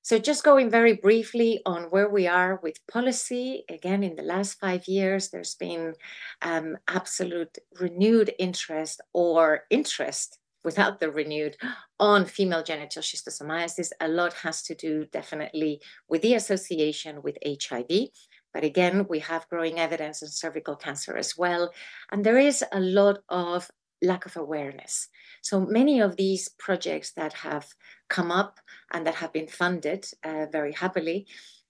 So just going very briefly on where we are with policy, again, in the last five years, there's been um, absolute renewed interest or interest without the renewed on female genital schistosomiasis. A lot has to do definitely with the association with HIV. But again, we have growing evidence in cervical cancer as well. And there is a lot of lack of awareness. So many of these projects that have come up and that have been funded uh, very happily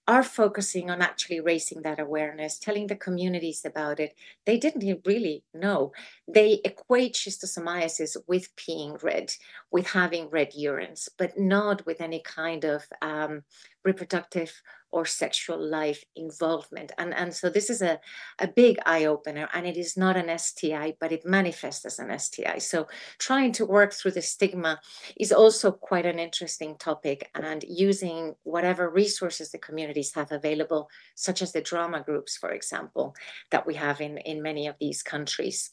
are focusing on actually raising that awareness, telling the communities about it. They didn't really know. They equate schistosomiasis with peeing red, with having red urines, but not with any kind of um, reproductive or sexual life involvement. And, and so this is a, a big eye opener, and it is not an STI, but it manifests as an STI. So trying to work through the stigma is also quite an interesting topic, and using whatever resources the communities have available, such as the drama groups, for example, that we have in, in many of these countries.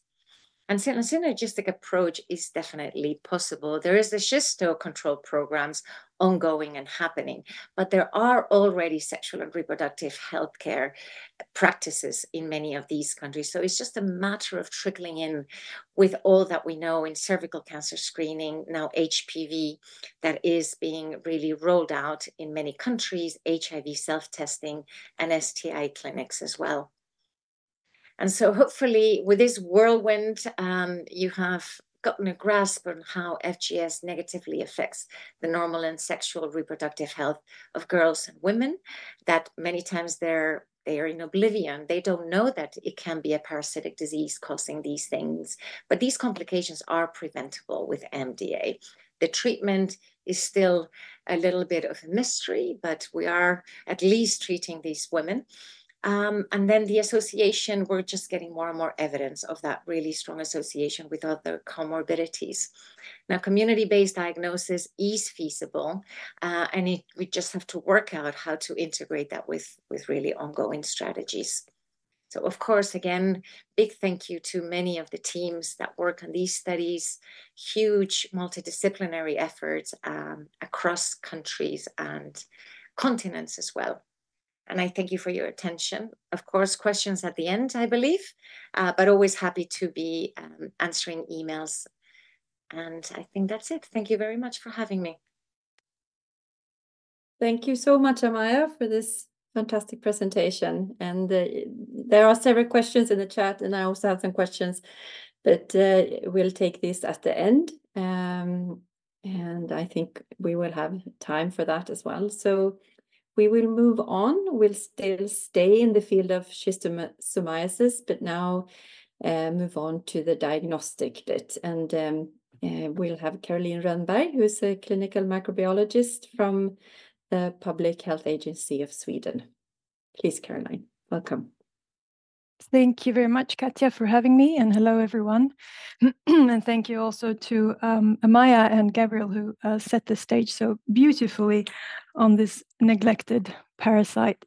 And a synergistic approach is definitely possible. There is the schisto control programs ongoing and happening, but there are already sexual and reproductive health care practices in many of these countries. So it's just a matter of trickling in with all that we know in cervical cancer screening, now HPV, that is being really rolled out in many countries, HIV self testing, and STI clinics as well. And so hopefully with this whirlwind, um, you have gotten a grasp on how FGS negatively affects the normal and sexual reproductive health of girls and women, that many times they're they are in oblivion. They don't know that it can be a parasitic disease causing these things. But these complications are preventable with MDA. The treatment is still a little bit of a mystery, but we are at least treating these women. Um, and then the association, we're just getting more and more evidence of that really strong association with other comorbidities. Now, community-based diagnosis is feasible, uh, and it, we just have to work out how to integrate that with, with really ongoing strategies. So, of course, again, big thank you to many of the teams that work on these studies, huge multidisciplinary efforts um, across countries and continents as well. And I thank you for your attention. Of course, questions at the end, I believe, uh, but always happy to be um, answering emails. And I think that's it. Thank you very much for having me. Thank you so much, Amaya, for this fantastic presentation. And uh, there are several questions in the chat, and I also have some questions, but uh, we'll take this at the end. Um, and I think we will have time for that as well. So we will move on. We'll still stay in the field of schistosomiasis, but now uh, move on to the diagnostic bit. And um, uh, we'll have Caroline Rönnberg, who's a clinical microbiologist from the Public Health Agency of Sweden. Please, Caroline, welcome. Thank you very much, Katja, for having me, and hello, everyone. and thank you also to um, Amaya and Gabriel, who uh, set the stage so beautifully on this neglected parasite.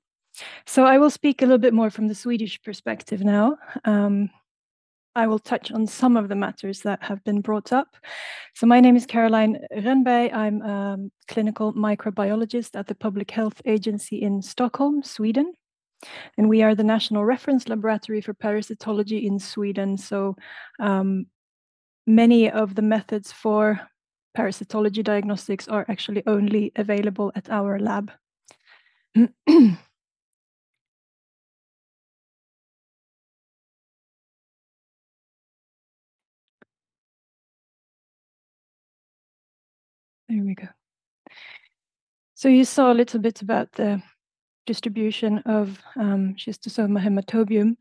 So I will speak a little bit more from the Swedish perspective now. Um, I will touch on some of the matters that have been brought up. So my name is Caroline Rönnberg. I'm a clinical microbiologist at the Public Health Agency in Stockholm, Sweden. And we are the national reference laboratory for parasitology in Sweden. So um, many of the methods for parasitology diagnostics are actually only available at our lab. there we go. So you saw a little bit about the distribution of um, schistosoma hematobium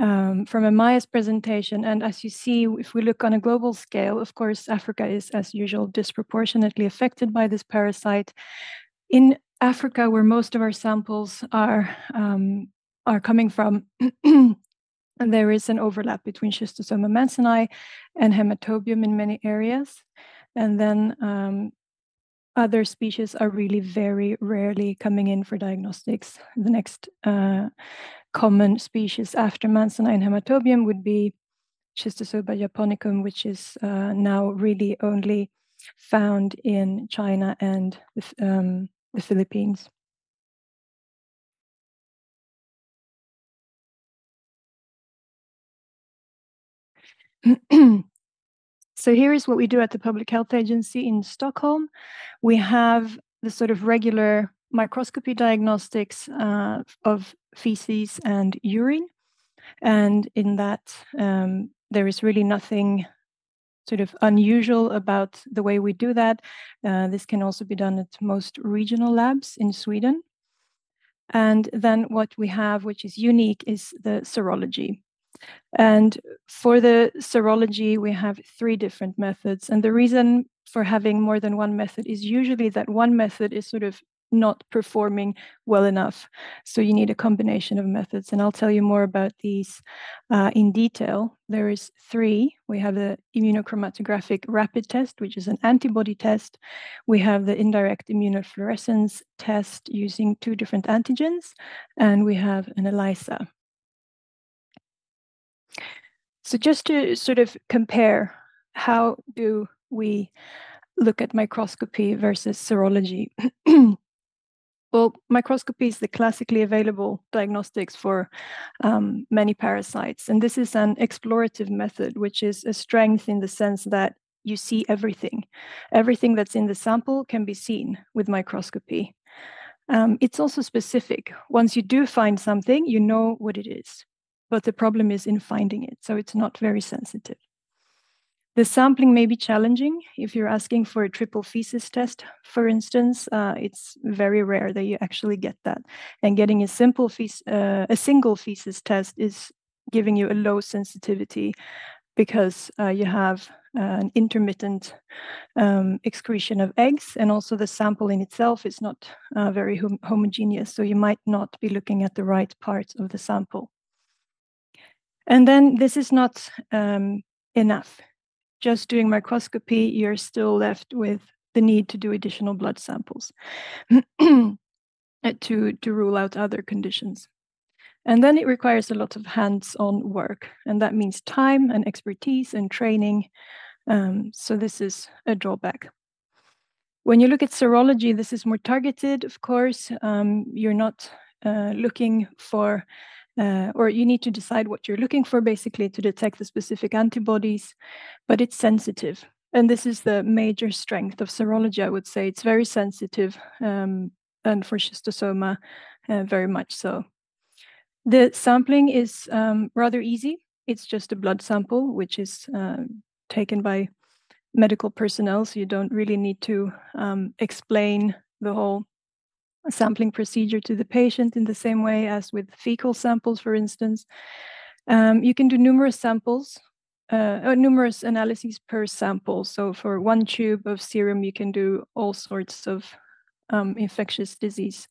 um, from Amaya's presentation. And as you see, if we look on a global scale, of course, Africa is, as usual, disproportionately affected by this parasite. In Africa, where most of our samples are um, are coming from, there is an overlap between schistosoma mansoni and hematobium in many areas. And then um, other species are really very rarely coming in for diagnostics. The next uh, common species after Mansoni and Hematobium would be Schistosoma japonicum, which is uh, now really only found in China and the, um, the Philippines. So here is what we do at the Public Health Agency in Stockholm. We have the sort of regular microscopy diagnostics uh, of feces and urine. And in that, um, there is really nothing sort of unusual about the way we do that. Uh, this can also be done at most regional labs in Sweden. And then what we have, which is unique, is the serology. And for the serology, we have three different methods. And the reason for having more than one method is usually that one method is sort of not performing well enough. So you need a combination of methods. And I'll tell you more about these uh, in detail. There is three. We have the immunochromatographic rapid test, which is an antibody test. We have the indirect immunofluorescence test using two different antigens. And we have an ELISA. So just to sort of compare, how do we look at microscopy versus serology? Well, microscopy is the classically available diagnostics for um, many parasites. And this is an explorative method, which is a strength in the sense that you see everything. Everything that's in the sample can be seen with microscopy. Um, it's also specific. Once you do find something, you know what it is. But the problem is in finding it. So it's not very sensitive. The sampling may be challenging if you're asking for a triple feces test, for instance. Uh, it's very rare that you actually get that, and getting a simple feces, uh, a single feces test is giving you a low sensitivity because uh, you have uh, an intermittent um, excretion of eggs, and also the sample in itself is not uh, very hom homogeneous, so you might not be looking at the right parts of the sample. And then this is not um, enough just doing microscopy, you're still left with the need to do additional blood samples to, to rule out other conditions. And then it requires a lot of hands on work, and that means time and expertise and training. Um, so, this is a drawback. When you look at serology, this is more targeted, of course. Um, you're not uh, looking for uh, or you need to decide what you're looking for basically to detect the specific antibodies, but it's sensitive. And this is the major strength of serology, I would say. It's very sensitive, um, and for schistosoma, uh, very much so. The sampling is um, rather easy. It's just a blood sample, which is uh, taken by medical personnel, so you don't really need to um, explain the whole sampling procedure to the patient in the same way as with fecal samples, for instance. Um, you can do numerous samples, uh, or numerous analyses per sample. So for one tube of serum, you can do all sorts of um, infectious disease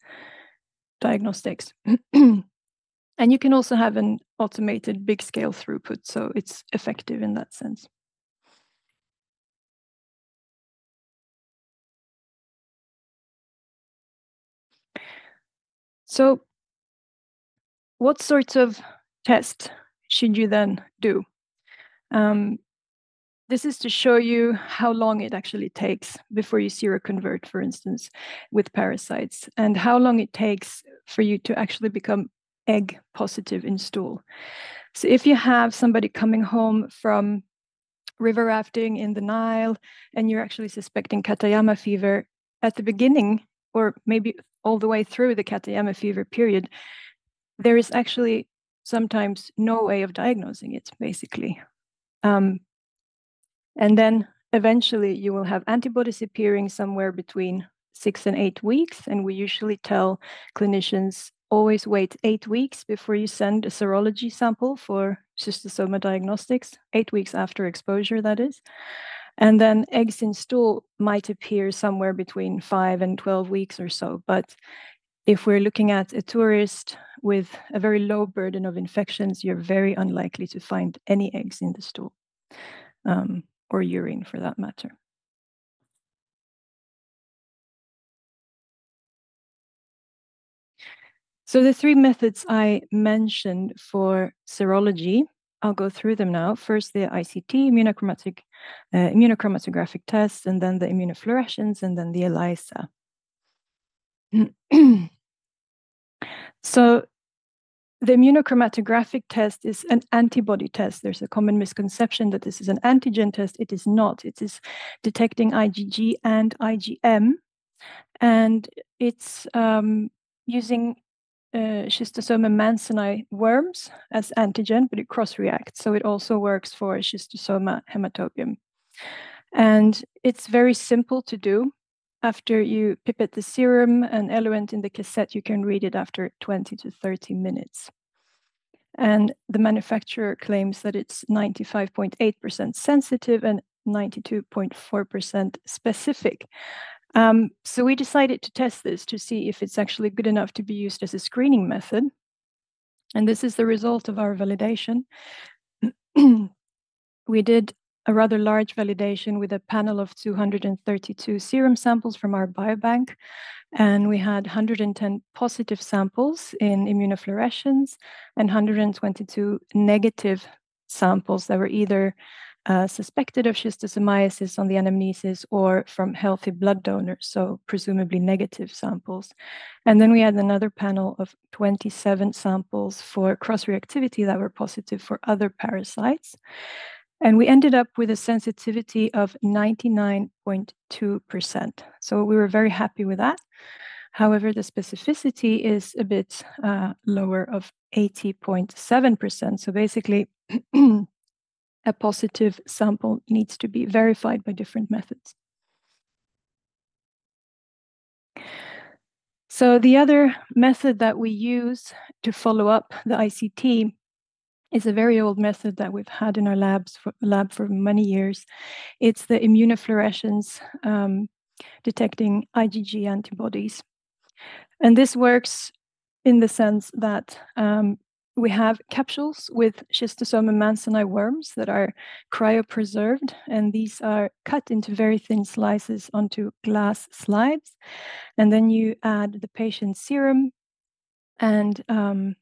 diagnostics. and you can also have an automated big scale throughput, so it's effective in that sense. So what sorts of tests should you then do? Um, this is to show you how long it actually takes before you seroconvert, for instance, with parasites, and how long it takes for you to actually become egg positive in stool. So if you have somebody coming home from river rafting in the Nile and you're actually suspecting Katayama fever, at the beginning, or maybe all the way through the Katayama fever period, there is actually sometimes no way of diagnosing it, basically. Um, and then eventually you will have antibodies appearing somewhere between six and eight weeks. And we usually tell clinicians always wait eight weeks before you send a serology sample for schistosoma diagnostics, eight weeks after exposure, that is. And then eggs in stool might appear somewhere between five and 12 weeks or so. But if we're looking at a tourist with a very low burden of infections, you're very unlikely to find any eggs in the stool um, or urine for that matter. So the three methods I mentioned for serology I'll go through them now. First, the ICT, immunochromatic, uh, immunochromatographic test, and then the immunofluorescence, and then the ELISA. so the immunochromatographic test is an antibody test. There's a common misconception that this is an antigen test. It is not. It is detecting IgG and IgM, and it's um, using uh, schistosoma mansoni worms as antigen, but it cross-reacts. So it also works for schistosoma hematobium. And it's very simple to do. After you pipette the serum and eluent in the cassette, you can read it after 20 to 30 minutes. And the manufacturer claims that it's 95.8% sensitive and 92.4% specific. Um, so we decided to test this to see if it's actually good enough to be used as a screening method. And this is the result of our validation. we did a rather large validation with a panel of 232 serum samples from our biobank. And we had 110 positive samples in immunofluorescence and 122 negative samples that were either uh, suspected of schistosomiasis on the anamnesis or from healthy blood donors, so presumably negative samples. And then we had another panel of 27 samples for cross reactivity that were positive for other parasites. And we ended up with a sensitivity of 99.2%. So we were very happy with that. However, the specificity is a bit uh, lower of 80.7%. So basically, a positive sample needs to be verified by different methods. So the other method that we use to follow up the ICT is a very old method that we've had in our labs for, lab for many years. It's the immunofluorescence um, detecting IgG antibodies. And this works in the sense that um, we have capsules with Schistosoma mansoni worms that are cryopreserved, and these are cut into very thin slices onto glass slides. And then you add the patient's serum and um,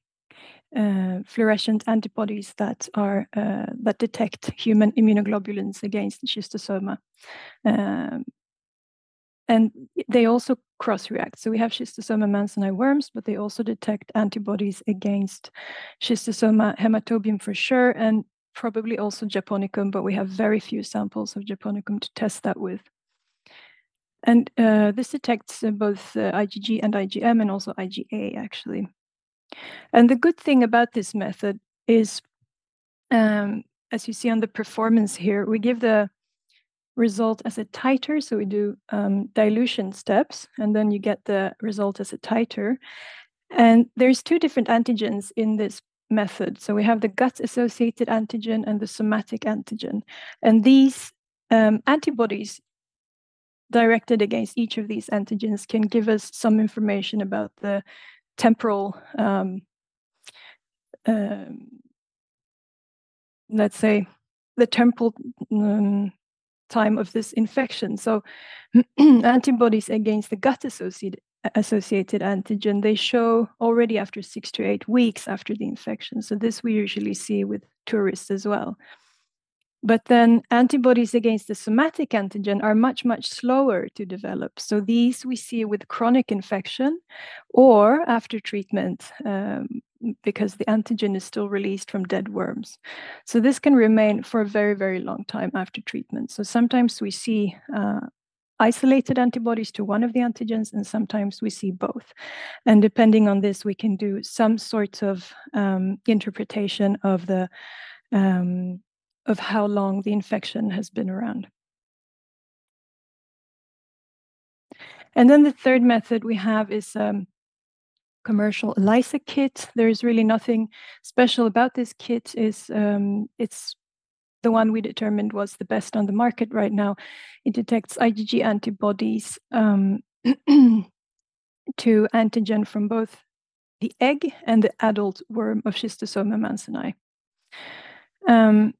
uh, fluorescent antibodies that are uh, that detect human immunoglobulins against schistosoma. Um, and they also cross-react. So we have schistosoma mansoni worms, but they also detect antibodies against schistosoma hematobium for sure, and probably also japonicum, but we have very few samples of japonicum to test that with. And uh, this detects uh, both uh, IgG and IgM and also IgA, actually. And the good thing about this method is, um, as you see on the performance here, we give the result as a titer. So we do um, dilution steps, and then you get the result as a titer. And there's two different antigens in this method. So we have the gut-associated antigen and the somatic antigen. And these um, antibodies directed against each of these antigens can give us some information about the temporal, um, uh, let's say, the temporal um, time of this infection. So antibodies against the gut associated associated antigen they show already after six to eight weeks after the infection so this we usually see with tourists as well but then antibodies against the somatic antigen are much, much slower to develop. So these we see with chronic infection or after treatment um, because the antigen is still released from dead worms. So this can remain for a very, very long time after treatment. So sometimes we see uh, isolated antibodies to one of the antigens, and sometimes we see both. And depending on this, we can do some sort of um, interpretation of the um, of how long the infection has been around. And then the third method we have is um, commercial ELISA kit. There's really nothing special about this kit. Is um, it's the one we determined was the best on the market right now. It detects IgG antibodies um, to antigen from both the egg and the adult worm of Schistosoma mansoni. Um,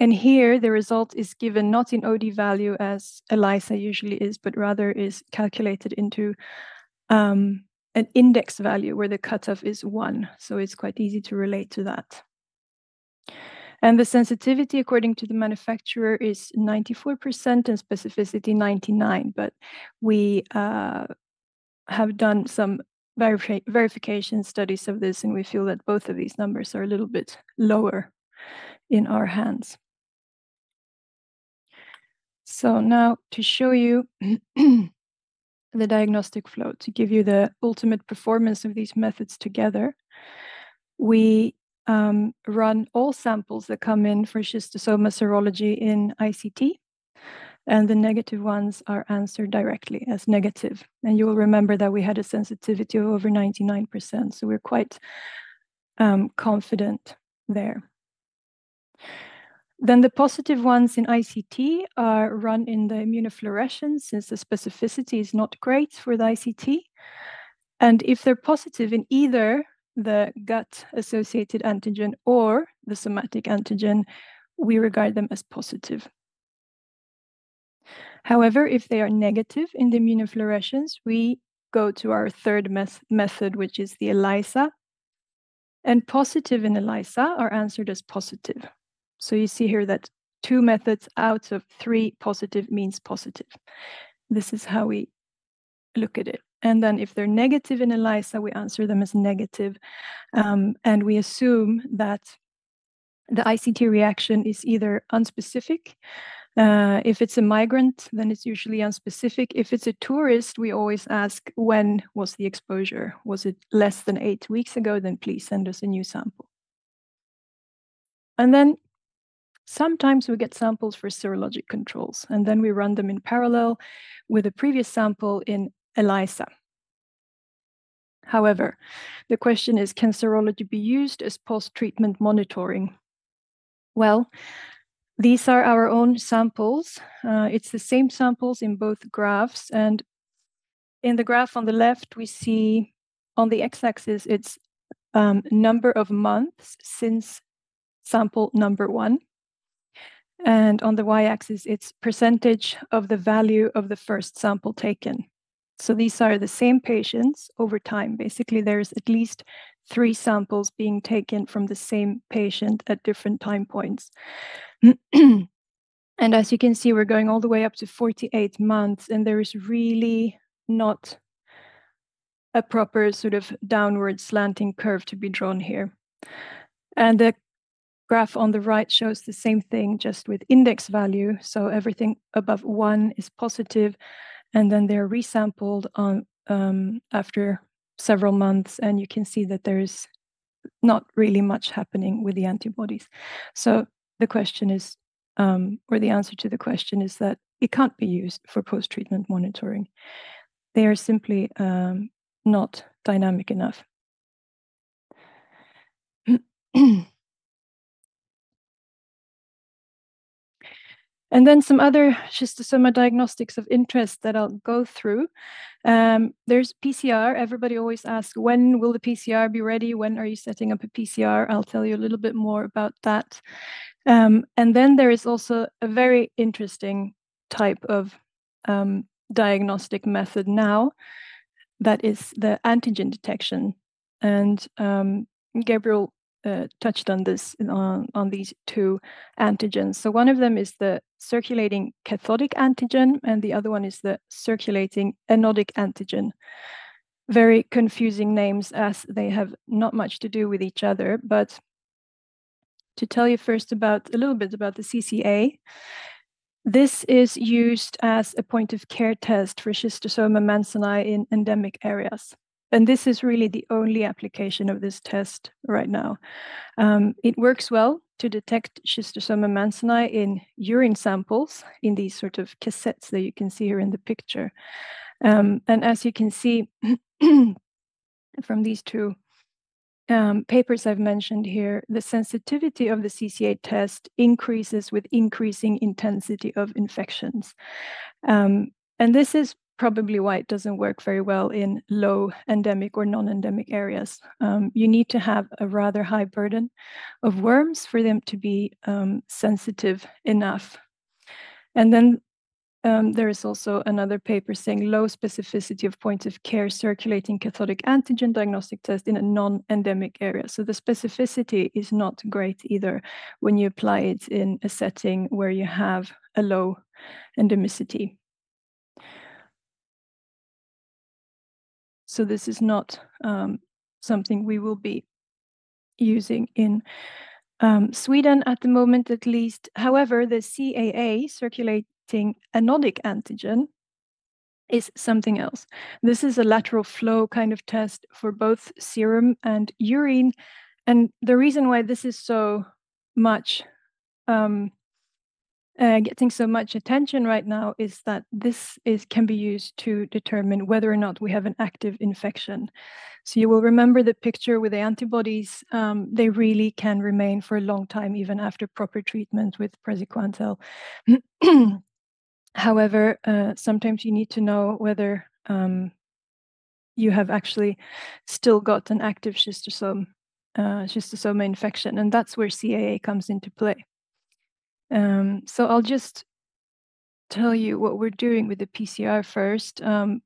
and here the result is given not in OD value as ELISA usually is, but rather is calculated into um, an index value where the cutoff is one. So it's quite easy to relate to that. And the sensitivity, according to the manufacturer, is 94% and specificity 99. But we uh, have done some verifi verification studies of this, and we feel that both of these numbers are a little bit lower in our hands. So now to show you the diagnostic flow, to give you the ultimate performance of these methods together, we um, run all samples that come in for schistosoma serology in ICT, and the negative ones are answered directly as negative. And you will remember that we had a sensitivity of over 99%, so we're quite um, confident there. Then the positive ones in ICT are run in the immunofluorescence since the specificity is not great for the ICT. And if they're positive in either the gut associated antigen or the somatic antigen, we regard them as positive. However, if they are negative in the immunofluorescence, we go to our third method, which is the ELISA. And positive in ELISA are answered as positive. So you see here that two methods out of three positive means positive. This is how we look at it. And then if they're negative in ELISA, we answer them as negative. Um, and we assume that the ICT reaction is either unspecific. Uh, if it's a migrant, then it's usually unspecific. If it's a tourist, we always ask when was the exposure? Was it less than eight weeks ago? Then please send us a new sample. And then Sometimes we get samples for serologic controls, and then we run them in parallel with a previous sample in ELISA. However, the question is, can serology be used as post-treatment monitoring? Well, these are our own samples. Uh, it's the same samples in both graphs. And in the graph on the left, we see on the x-axis, it's um, number of months since sample number one. And on the y-axis, it's percentage of the value of the first sample taken. So these are the same patients over time. Basically, there's at least three samples being taken from the same patient at different time points. and as you can see, we're going all the way up to 48 months, and there is really not a proper sort of downward slanting curve to be drawn here. And the graph on the right shows the same thing, just with index value. So everything above one is positive, and then they're resampled on um, after several months, and you can see that there's not really much happening with the antibodies. So the question is, um, or the answer to the question is that it can't be used for post-treatment monitoring. They are simply um, not dynamic enough. And then some other just schistosoma diagnostics of interest that I'll go through. Um, there's PCR. Everybody always asks, when will the PCR be ready? When are you setting up a PCR? I'll tell you a little bit more about that. Um, and then there is also a very interesting type of um, diagnostic method now that is the antigen detection. And um, Gabriel uh, touched on this on, on these two antigens. So one of them is the circulating cathodic antigen, and the other one is the circulating anodic antigen. Very confusing names as they have not much to do with each other. But to tell you first about a little bit about the CCA, this is used as a point of care test for schistosoma mansoni in endemic areas. And this is really the only application of this test right now. Um, it works well to detect schistosoma mansoni in urine samples in these sort of cassettes that you can see here in the picture. Um, and as you can see from these two um, papers I've mentioned here, the sensitivity of the CCA test increases with increasing intensity of infections. Um, and this is probably why it doesn't work very well in low endemic or non-endemic areas. Um, you need to have a rather high burden of worms for them to be um, sensitive enough. And then um, there is also another paper saying low specificity of point of care circulating cathodic antigen diagnostic test in a non-endemic area. So the specificity is not great either when you apply it in a setting where you have a low endemicity. So this is not um, something we will be using in um, Sweden at the moment, at least. However, the CAA, circulating anodic antigen, is something else. This is a lateral flow kind of test for both serum and urine. And the reason why this is so much um, uh, getting so much attention right now is that this is can be used to determine whether or not we have an active infection. So you will remember the picture with the antibodies. Um, they really can remain for a long time, even after proper treatment with praziquantel. However, uh, sometimes you need to know whether um, you have actually still got an active schistosome, uh, schistosoma infection, and that's where CAA comes into play. Um, so I'll just tell you what we're doing with the PCR first. Um,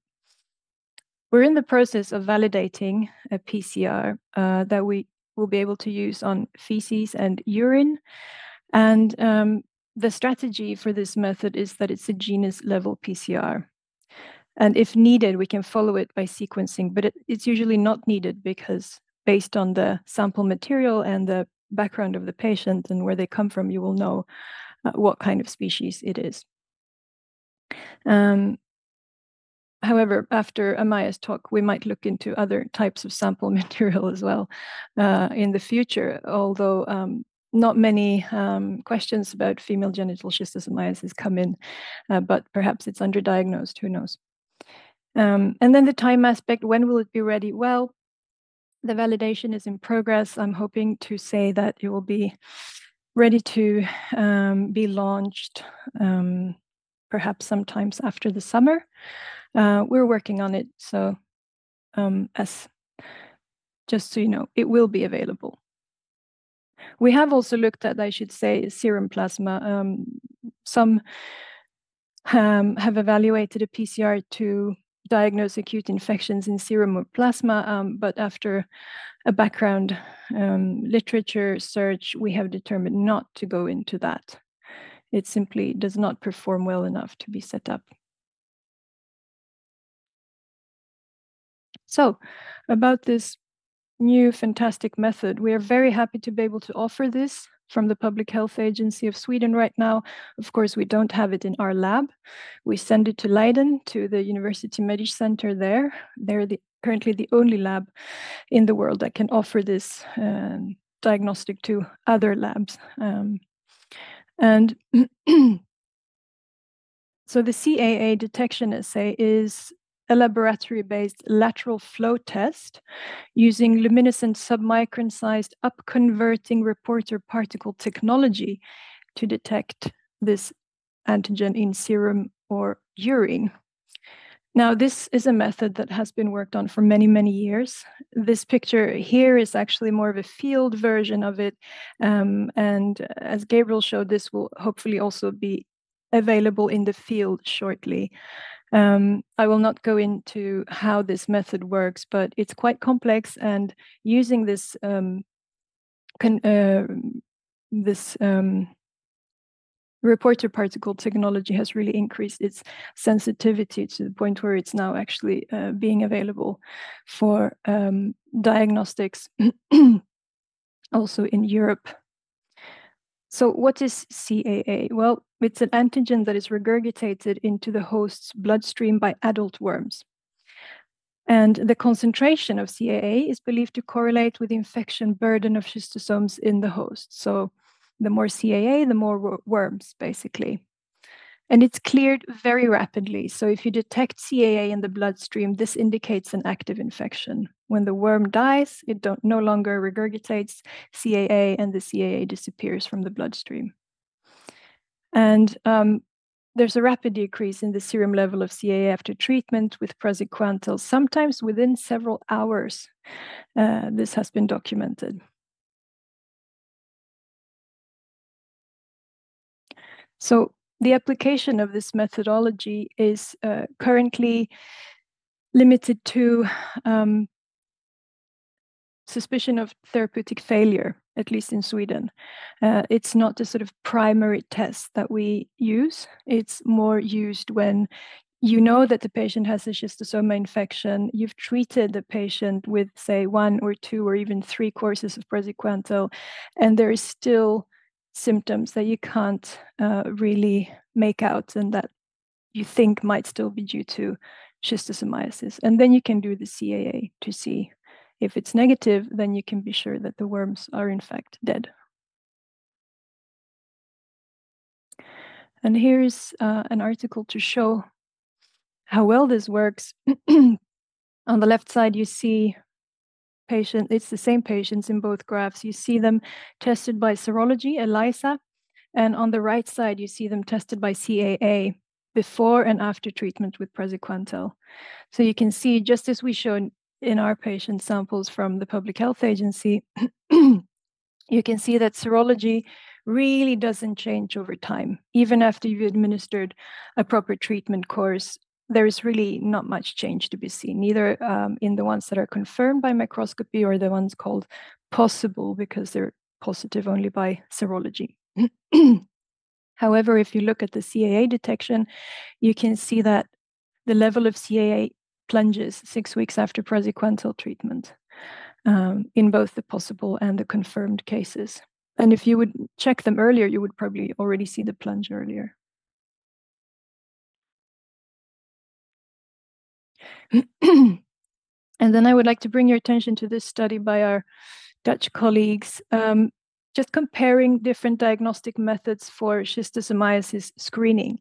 we're in the process of validating a PCR uh, that we will be able to use on feces and urine. And um, the strategy for this method is that it's a genus level PCR. And if needed, we can follow it by sequencing, but it, it's usually not needed because based on the sample material and the background of the patient and where they come from, you will know uh, what kind of species it is. Um, however, after Amaya's talk, we might look into other types of sample material as well uh, in the future, although um, not many um, questions about female genital schistosomiasis come in, uh, but perhaps it's underdiagnosed, who knows. Um, and then the time aspect, when will it be ready? Well, the validation is in progress. I'm hoping to say that it will be ready to um, be launched um, perhaps sometimes after the summer. Uh, we're working on it, so um, as just so you know, it will be available. We have also looked at, I should say, serum plasma. Um, some um, have evaluated a PCR to diagnose acute infections in serum or plasma, um, but after a background um, literature search, we have determined not to go into that. It simply does not perform well enough to be set up. So, about this new fantastic method, we are very happy to be able to offer this from the Public Health Agency of Sweden right now. Of course, we don't have it in our lab. We send it to Leiden, to the University Medical Center there. They're the, currently the only lab in the world that can offer this um, diagnostic to other labs. Um, and so the CAA detection assay is a laboratory-based lateral flow test using luminescent submicron-sized up-converting reporter particle technology to detect this antigen in serum or urine. Now, this is a method that has been worked on for many, many years. This picture here is actually more of a field version of it. Um, and as Gabriel showed, this will hopefully also be available in the field shortly. Um, I will not go into how this method works, but it's quite complex and using this um, can, uh, this um, reporter particle technology has really increased its sensitivity to the point where it's now actually uh, being available for um, diagnostics also in Europe. So, what is CAA? Well, it's an antigen that is regurgitated into the host's bloodstream by adult worms. And the concentration of CAA is believed to correlate with the infection burden of schistosomes in the host. So, the more CAA, the more worms, basically and it's cleared very rapidly. So if you detect CAA in the bloodstream, this indicates an active infection. When the worm dies, it don't, no longer regurgitates CAA, and the CAA disappears from the bloodstream. And um, there's a rapid decrease in the serum level of CAA after treatment with praziquantel, sometimes within several hours. Uh, this has been documented. So the application of this methodology is uh, currently limited to um, suspicion of therapeutic failure, at least in Sweden. Uh, it's not the sort of primary test that we use. It's more used when you know that the patient has a schistosoma infection, you've treated the patient with, say, one or two or even three courses of praziquantel, and there is still symptoms that you can't uh, really make out and that you think might still be due to schistosomiasis. And then you can do the CAA to see if it's negative, then you can be sure that the worms are in fact dead. And here's uh, an article to show how well this works. On the left side, you see patient, it's the same patients in both graphs. You see them tested by serology, ELISA, and on the right side, you see them tested by CAA before and after treatment with praziquantel. So you can see, just as we showed in our patient samples from the Public Health Agency, you can see that serology really doesn't change over time. Even after you've administered a proper treatment course, there's really not much change to be seen, neither um, in the ones that are confirmed by microscopy or the ones called possible because they're positive only by serology. However, if you look at the CAA detection, you can see that the level of CAA plunges six weeks after praziquantel treatment um, in both the possible and the confirmed cases. And if you would check them earlier, you would probably already see the plunge earlier. and then I would like to bring your attention to this study by our Dutch colleagues, um, just comparing different diagnostic methods for schistosomiasis screening.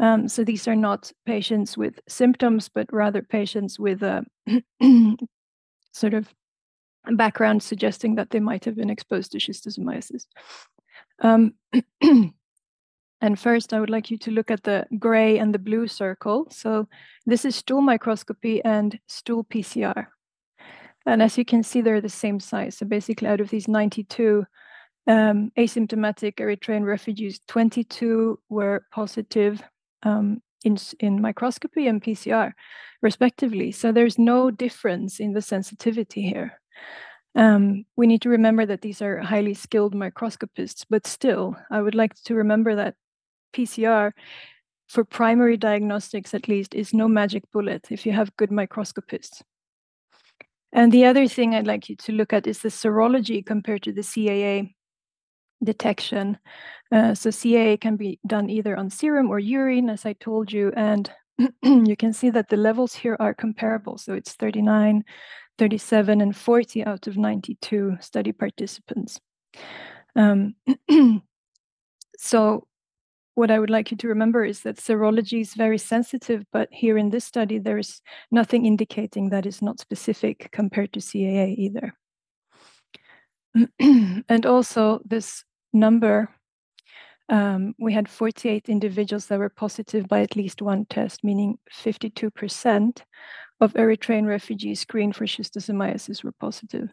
Um, so these are not patients with symptoms, but rather patients with a sort of background suggesting that they might have been exposed to schistosomiasis. Um, and first, I would like you to look at the gray and the blue circle. So this is stool microscopy and stool PCR. And as you can see, they're the same size. So basically, out of these 92 um, asymptomatic Eritrean refugees, 22 were positive um, in, in microscopy and PCR, respectively. So there's no difference in the sensitivity here. Um, we need to remember that these are highly skilled microscopists, but still, I would like to remember that PCR, for primary diagnostics at least, is no magic bullet if you have good microscopists. And the other thing I'd like you to look at is the serology compared to the CAA detection. Uh, so CAA can be done either on serum or urine, as I told you, and you can see that the levels here are comparable. So it's 39, 37, and 40 out of 92 study participants. Um, so what I would like you to remember is that serology is very sensitive, but here in this study, there is nothing indicating that is not specific compared to CAA either. and also this number, um, we had 48 individuals that were positive by at least one test, meaning 52% of Eritrean refugees screened for schistosomiasis were positive.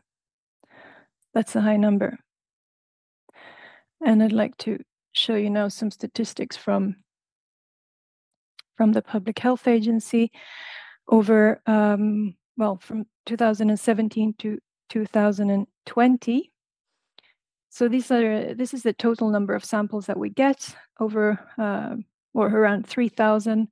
That's a high number. And I'd like to show you now some statistics from, from the Public Health Agency over, um, well, from 2017 to 2020. So these are this is the total number of samples that we get over uh, or around 3,000.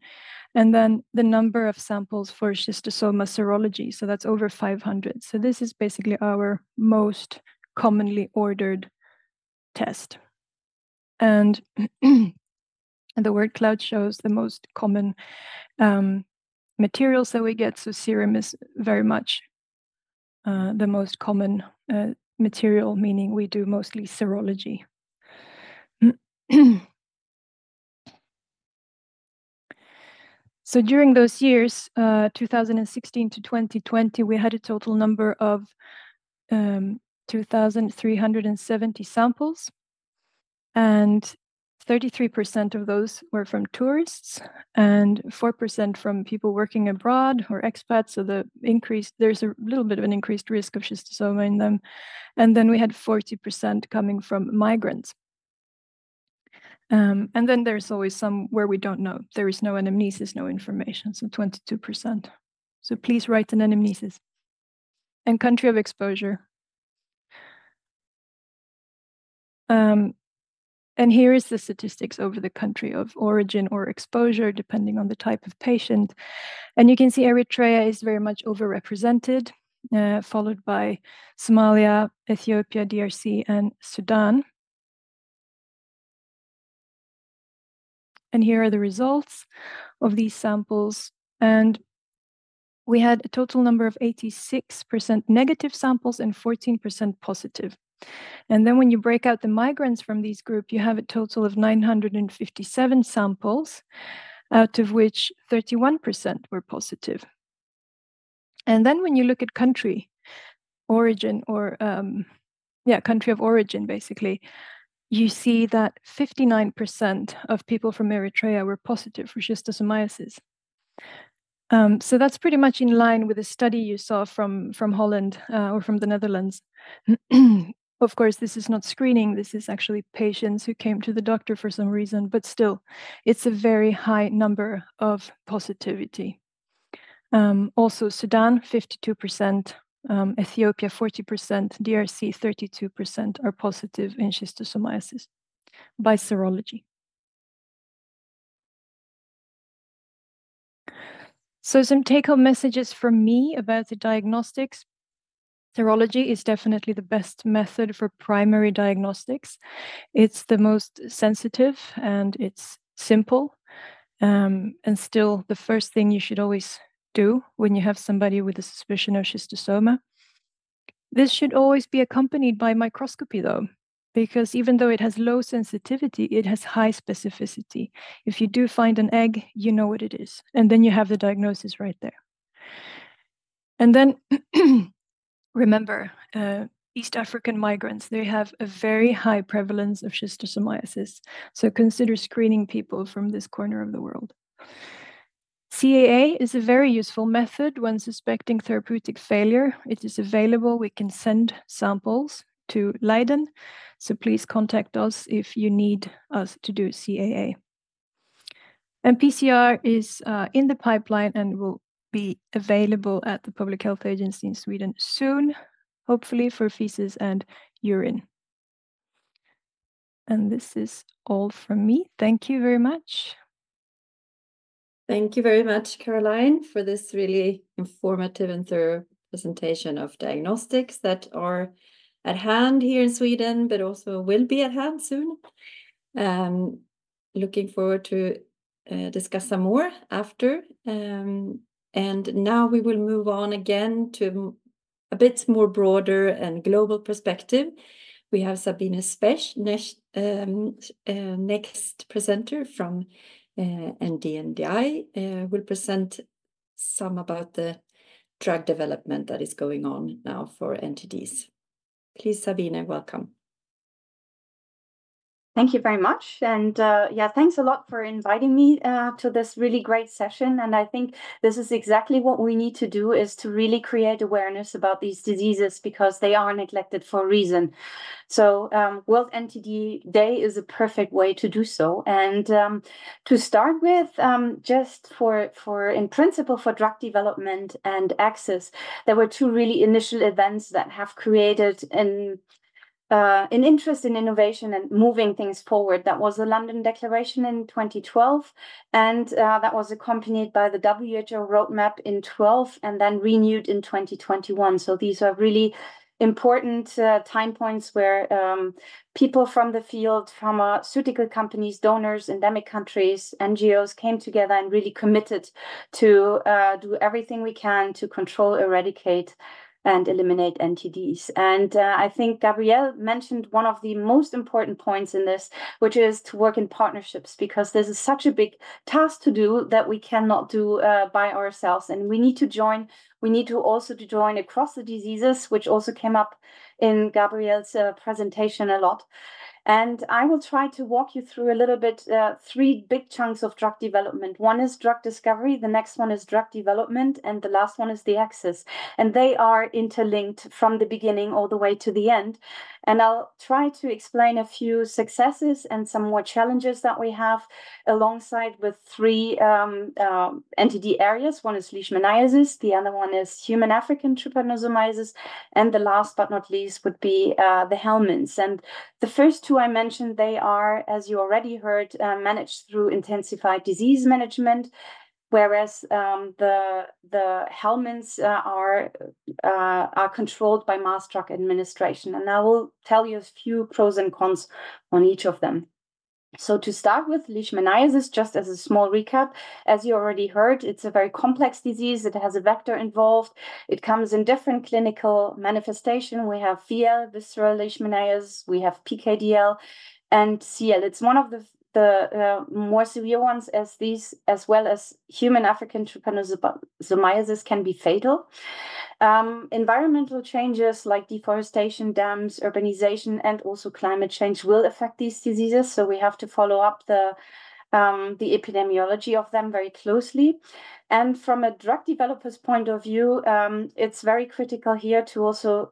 And then the number of samples for schistosoma serology. So that's over 500. So this is basically our most commonly ordered test. And the word cloud shows the most common um, materials that we get. So serum is very much uh, the most common uh, material, meaning we do mostly serology. so during those years, uh, 2016 to 2020, we had a total number of um, 2,370 samples and 33% of those were from tourists and 4% from people working abroad or expats. So the increase, there's a little bit of an increased risk of schistosoma in them. And then we had 40% coming from migrants. Um, and then there's always some where we don't know. There is no anamnesis, no information, so 22%. So please write an anamnesis. And country of exposure. Um, and here is the statistics over the country of origin or exposure, depending on the type of patient. And you can see Eritrea is very much overrepresented, uh, followed by Somalia, Ethiopia, DRC, and Sudan. And here are the results of these samples. And we had a total number of 86% negative samples and 14% positive. And then when you break out the migrants from these group, you have a total of 957 samples, out of which 31% were positive. And then when you look at country origin or um, yeah, country of origin, basically, you see that 59% of people from Eritrea were positive for schistosomiasis. Um, so that's pretty much in line with the study you saw from from Holland uh, or from the Netherlands. of course, this is not screening. This is actually patients who came to the doctor for some reason, but still, it's a very high number of positivity. Um, also, Sudan, 52%, um, Ethiopia 40%, DRC 32% are positive in schistosomiasis by serology. So some take-home messages from me about the diagnostics. Serology is definitely the best method for primary diagnostics. It's the most sensitive and it's simple. Um, and still the first thing you should always do when you have somebody with a suspicion of schistosoma. This should always be accompanied by microscopy, though, because even though it has low sensitivity, it has high specificity. If you do find an egg, you know what it is, and then you have the diagnosis right there. And then remember, uh, East African migrants, they have a very high prevalence of schistosomiasis. So consider screening people from this corner of the world. CAA is a very useful method when suspecting therapeutic failure. It is available. We can send samples to Leiden. So please contact us if you need us to do CAA. And PCR is uh, in the pipeline and will be available at the Public Health Agency in Sweden soon, hopefully for feces and urine. And this is all from me. Thank you very much. Thank you very much, Caroline, for this really informative and thorough presentation of diagnostics that are at hand here in Sweden, but also will be at hand soon. Um, looking forward to uh, discuss some more after. Um, and now we will move on again to a bit more broader and global perspective. We have Sabine Specht, next, um, uh, next presenter from uh, and DNDi uh, will present some about the drug development that is going on now for NTDs. Please, Sabine, welcome. Thank you very much. And uh, yeah, thanks a lot for inviting me uh, to this really great session. And I think this is exactly what we need to do is to really create awareness about these diseases because they are neglected for a reason. So um, World NTD Day is a perfect way to do so. And um, to start with, um, just for, for in principle for drug development and access, there were two really initial events that have created an uh, an interest in innovation and moving things forward. That was the London Declaration in 2012, and uh, that was accompanied by the WHO roadmap in 12 and then renewed in 2021. So these are really important uh, time points where um, people from the field, pharmaceutical companies, donors, endemic countries, NGOs came together and really committed to uh, do everything we can to control, eradicate and eliminate NTDs. And uh, I think Gabrielle mentioned one of the most important points in this, which is to work in partnerships, because this is such a big task to do that we cannot do uh, by ourselves. And we need to join, we need to also to join across the diseases, which also came up in Gabrielle's uh, presentation a lot. And I will try to walk you through a little bit uh, three big chunks of drug development. One is drug discovery, the next one is drug development, and the last one is the access. And they are interlinked from the beginning all the way to the end. And I'll try to explain a few successes and some more challenges that we have alongside with three um, uh, NTD areas. One is leishmaniasis, the other one is human African trypanosomiasis, and the last but not least would be uh, the helminths. And the first two I mentioned, they are, as you already heard, uh, managed through intensified disease management whereas um, the the helminths uh, are uh, are controlled by mass drug administration. And I will tell you a few pros and cons on each of them. So to start with, leishmaniasis, just as a small recap, as you already heard, it's a very complex disease. It has a vector involved. It comes in different clinical manifestation. We have VL, visceral leishmaniasis, we have PKDL, and CL. It's one of the the uh, more severe ones as these as well as human african trypanosomiasis can be fatal um, environmental changes like deforestation dams urbanization and also climate change will affect these diseases so we have to follow up the um, the epidemiology of them very closely. And from a drug developer's point of view, um, it's very critical here to also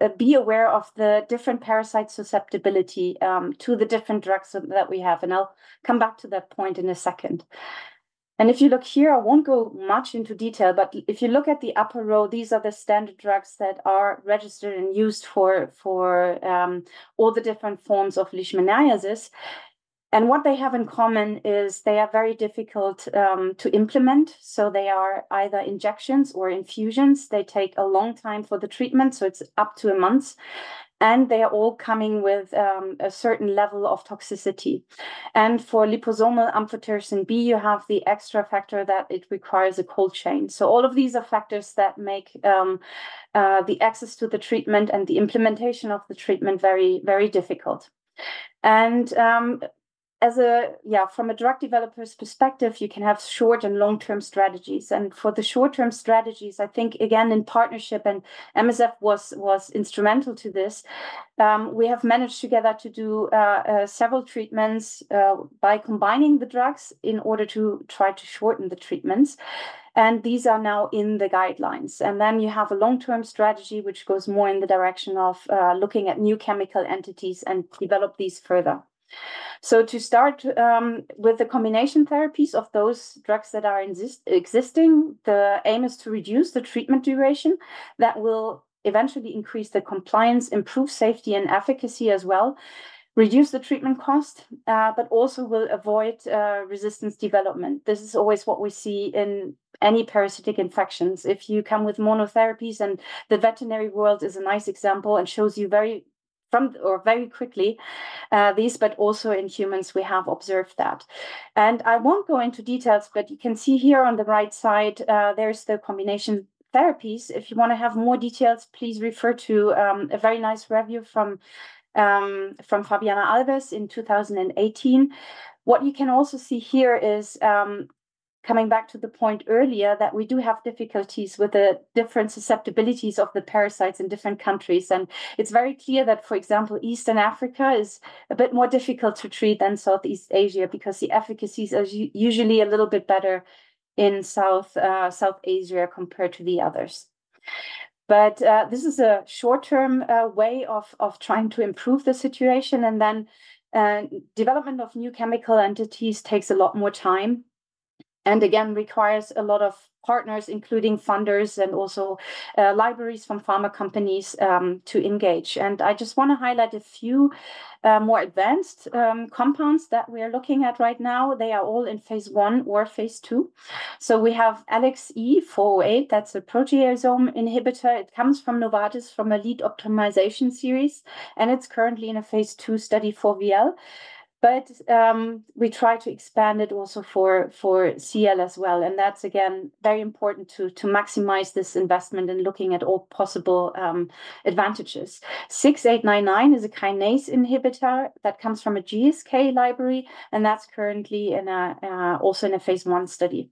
uh, be aware of the different parasite susceptibility um, to the different drugs that we have. And I'll come back to that point in a second. And if you look here, I won't go much into detail, but if you look at the upper row, these are the standard drugs that are registered and used for, for um, all the different forms of leishmaniasis. And what they have in common is they are very difficult um, to implement. So they are either injections or infusions. They take a long time for the treatment, so it's up to a month. And they are all coming with um, a certain level of toxicity. And for liposomal amphotericin B, you have the extra factor that it requires a cold chain. So all of these are factors that make um, uh, the access to the treatment and the implementation of the treatment very, very difficult. And um, as a yeah from a drug developer's perspective you can have short and long term strategies. And for the short term strategies i think again in partnership and msf was was instrumental to this um, we have managed together to do uh, uh, several treatments uh, by combining the drugs in order to try to shorten the treatments. And these are now in the guidelines. And then you have a long-term strategy which goes more in the direction of uh, looking at new chemical entities and develop these further so to start um, with the combination therapies of those drugs that are exist- existing, the aim is to reduce the treatment duration. That will eventually increase the compliance, improve safety and efficacy as well, reduce the treatment cost, uh, but also will avoid uh, resistance development. This is always what we see in any parasitic infections. If you come with monotherapies, and the veterinary world is a nice example and shows you very from or very quickly uh, these, but also in humans we have observed that. And I won't go into details, but you can see here on the right side uh, there's the combination therapies. If you want to have more details, please refer to um, a very nice review from um, from Fabiana Alves in 2018. What you can also see here is um, coming back to the point earlier that we do have difficulties with the different susceptibilities of the parasites in different countries. And it's very clear that, for example, Eastern Africa is a bit more difficult to treat than Southeast Asia because the efficacies are usually a little bit better in South, uh, South Asia compared to the others. But uh, this is a short-term uh, way of, of trying to improve the situation. And then uh, development of new chemical entities takes a lot more time and again requires a lot of partners, including funders and also uh, libraries from pharma companies um, to engage. And I just want to highlight a few uh, more advanced um, compounds that we are looking at right now. They are all in phase one or phase two. So we have LXE408, that's a proteasome inhibitor. It comes from Novartis from a lead optimization series, and it's currently in a phase two study for VL but um, we try to expand it also for for CL as well, and that's again very important to to maximize this investment and looking at all possible um, advantages. Six eight nine nine is a kinase inhibitor that comes from a GSK library, and that's currently in a uh, also in a phase one study.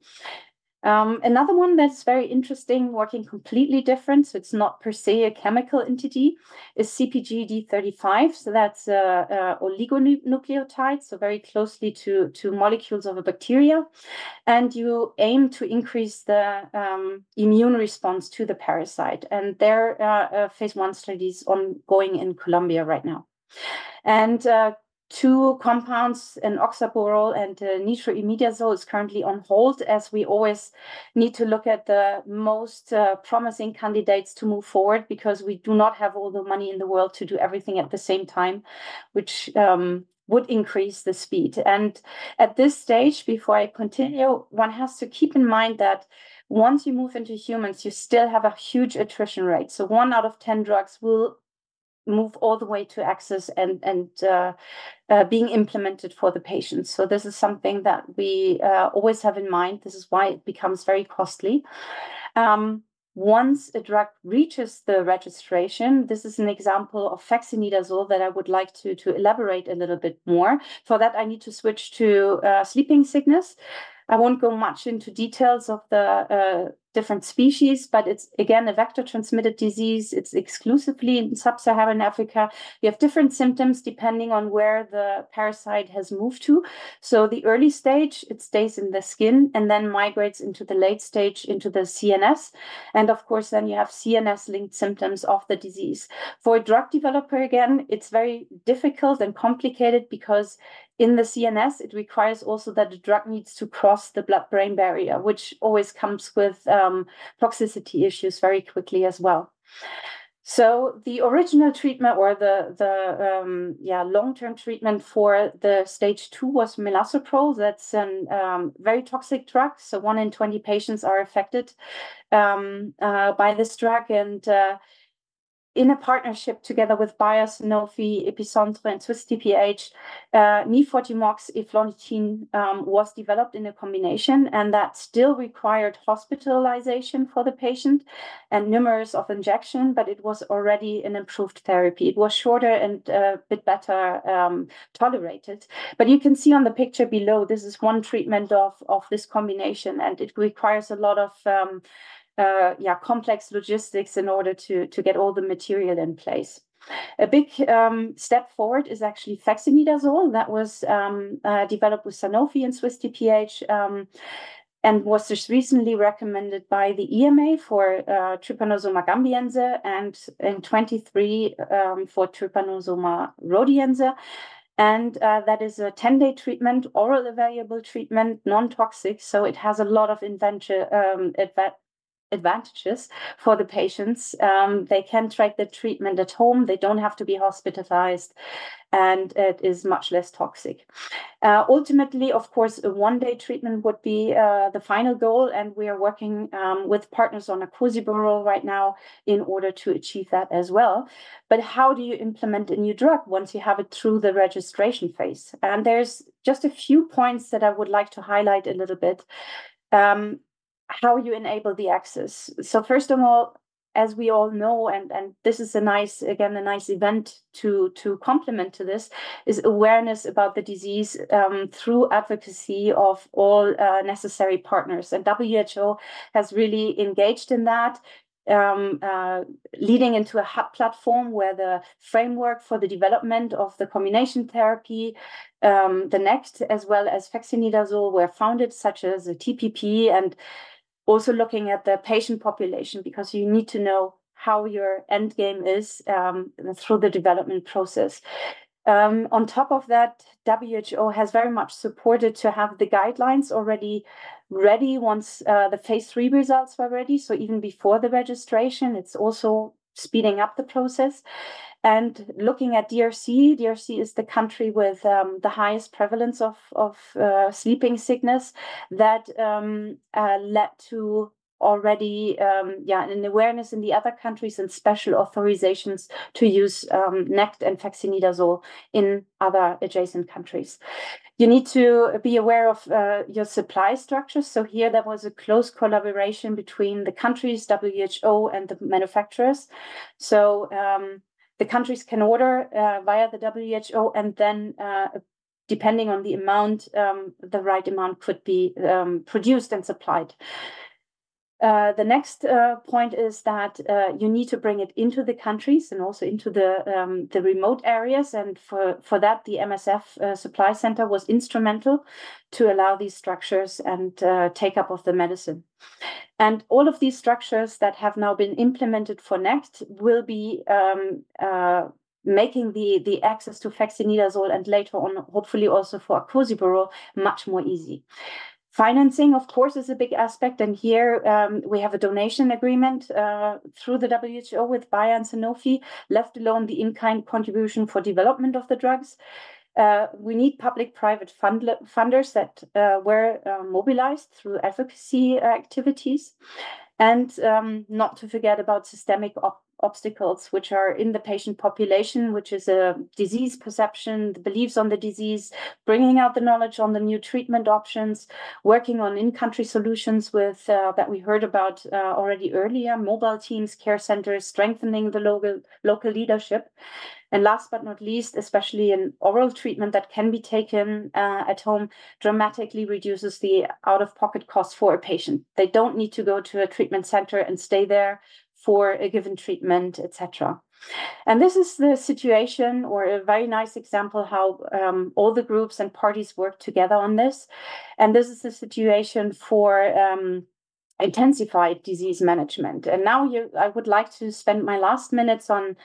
Um, another one that's very interesting, working completely different, so it's not per se a chemical entity, is CpG-D35. So that's a, a oligonucleotide, so very closely to, to molecules of a bacteria. And you aim to increase the um, immune response to the parasite. And there are uh, phase one studies ongoing in Colombia right now. And uh, two compounds, an oxaborole and uh, nitroimidazole, is currently on hold as we always need to look at the most uh, promising candidates to move forward because we do not have all the money in the world to do everything at the same time, which um, would increase the speed. And at this stage, before I continue, one has to keep in mind that once you move into humans, you still have a huge attrition rate. So one out of 10 drugs will move all the way to access and and uh, uh, being implemented for the patients. So this is something that we uh, always have in mind. This is why it becomes very costly. Um, once a drug reaches the registration, this is an example of fexinidazole that I would like to, to elaborate a little bit more. For that, I need to switch to uh, sleeping sickness. I won't go much into details of the uh, different species, but it's again a vector transmitted disease. It's exclusively in sub Saharan Africa. You have different symptoms depending on where the parasite has moved to. So, the early stage, it stays in the skin and then migrates into the late stage into the CNS. And of course, then you have CNS linked symptoms of the disease. For a drug developer, again, it's very difficult and complicated because in the CNS, it requires also that the drug needs to cross the blood brain barrier, which always comes with um, toxicity issues very quickly as well. So the original treatment or the the um, yeah long term treatment for the stage two was melarsoprol. That's a um, very toxic drug. So one in twenty patients are affected um, uh, by this drug, and uh, in a partnership together with Bayer, Sanofi, Epicentre, and Swiss TPH, uh, eflornithine um, was developed in a combination, and that still required hospitalization for the patient and numerous of injection, but it was already an improved therapy. It was shorter and a bit better um, tolerated. But you can see on the picture below, this is one treatment of, of this combination, and it requires a lot of um, uh, yeah complex logistics in order to to get all the material in place. A big um, step forward is actually fexinidazole that was um, uh, developed with Sanofi and Swiss TPH Um, and was just recently recommended by the EMA for uh, Trypanosoma gambiense and in 23 um, for Trypanosoma rhodesiense. And uh, that is a 10 day treatment, oral available treatment, non toxic. So it has a lot of invention, um, advantages for the patients. Um, they can track the treatment at home. They don't have to be hospitalized, and it is much less toxic. Uh, ultimately, of course, a one-day treatment would be uh, the final goal, and we are working um, with partners on acoziborole right now in order to achieve that as well. But how do you implement a new drug once you have it through the registration phase? And there's just a few points that I would like to highlight a little bit. Um, how you enable the access. So first of all, as we all know, and and this is a nice again a nice event to to complement to this is awareness about the disease um, through advocacy of all uh, necessary partners, and WHO has really engaged in that. Um, uh, leading into a hub platform where the framework for the development of the combination therapy, um, the next, as well as fexinidazole, were founded, such as the TPP and also looking at the patient population because you need to know how your end game is um, through the development process. Um, on top of that, WHO has very much supported to have the guidelines already ready once uh, the phase three results were ready. So even before the registration, it's also speeding up the process. And looking at DRC, DRC is the country with um, the highest prevalence of, of uh, sleeping sickness that um, uh, led to already um, yeah an awareness in the other countries and special authorizations to use um, NECT and fexinidazole in other adjacent countries. You need to be aware of uh, your supply structures. So here there was a close collaboration between the countries, WHO, and the manufacturers. So um, the countries can order uh, via the WHO, and then uh, depending on the amount, um, the right amount could be um, produced and supplied. Uh, the next uh, point is that uh, you need to bring it into the countries and also into the um, the remote areas, and for for that, the MSF uh, supply center was instrumental to allow these structures and uh, take up of the medicine. And all of these structures that have now been implemented for NECT will be um, making the the access to fexinidazole and later on, hopefully also for acoziborole, much more easy. Financing, of course, is a big aspect, and here um, we have a donation agreement uh, through the WHO with Bayer and Sanofi, left alone the in-kind contribution for development of the drugs. Uh, we need public-private fund funders that uh, were uh, mobilized through advocacy activities, and um, not to forget about systemic obstacles which are in the patient population, which is a disease perception, the beliefs on the disease, bringing out the knowledge on the new treatment options, working on in-country solutions with uh, that we heard about uh, already earlier, mobile teams, care centers, strengthening the local local leadership. And last but not least, especially an oral treatment that can be taken uh, at home dramatically reduces the out of pocket costs for a patient. They don't need to go to a treatment center and stay there for a given treatment, etc. And this is the situation, or a very nice example, how um, all the groups and parties work together on this. And this is the situation for um, intensified disease management. And now you, I would like to spend my last minutes on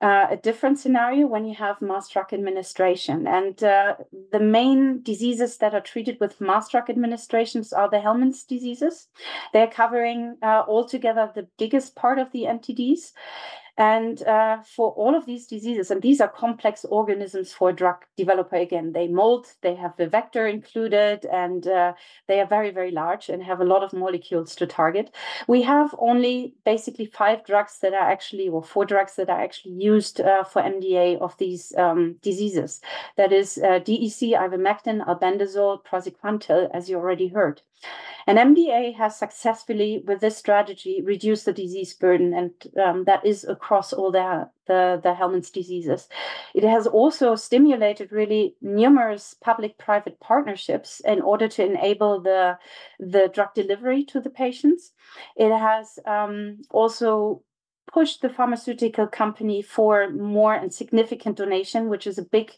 uh, a different scenario when you have mass drug administration. And uh, the main diseases that are treated with mass drug administrations are the Helminth's diseases. They're covering uh, altogether the biggest part of the NTDs. And uh, for all of these diseases, and these are complex organisms for a drug developer again, they mold, they have the vector included, and uh, they are very, very large and have a lot of molecules to target. We have only basically five drugs that are actually, or four drugs that are actually used uh, for MDA of these um, diseases. That is uh, DEC, ivermectin, albendazole, praziquantel, as you already heard. And MDA has successfully, with this strategy, reduced the disease burden, and um, that is across all the, the, the Helminth's diseases. It has also stimulated really numerous public-private partnerships in order to enable the, the drug delivery to the patients. It has um, also pushed the pharmaceutical company for more and significant donation, which is a big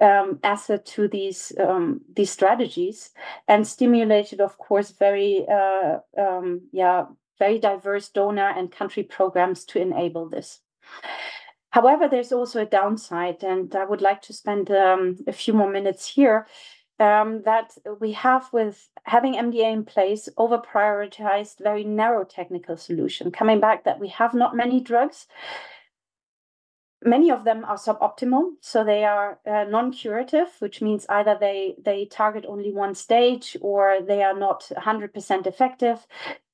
um, asset to these um, these strategies and stimulated, of course, very uh, um, yeah very diverse donor and country programs to enable this. However, there's also a downside, and I would like to spend um, a few more minutes here. Um, that we have with having MDA in place over prioritized very narrow technical solution. Coming back that we have not many drugs many of them are suboptimal so they are uh, non-curative which means either they they target only one stage or they are not 100% effective.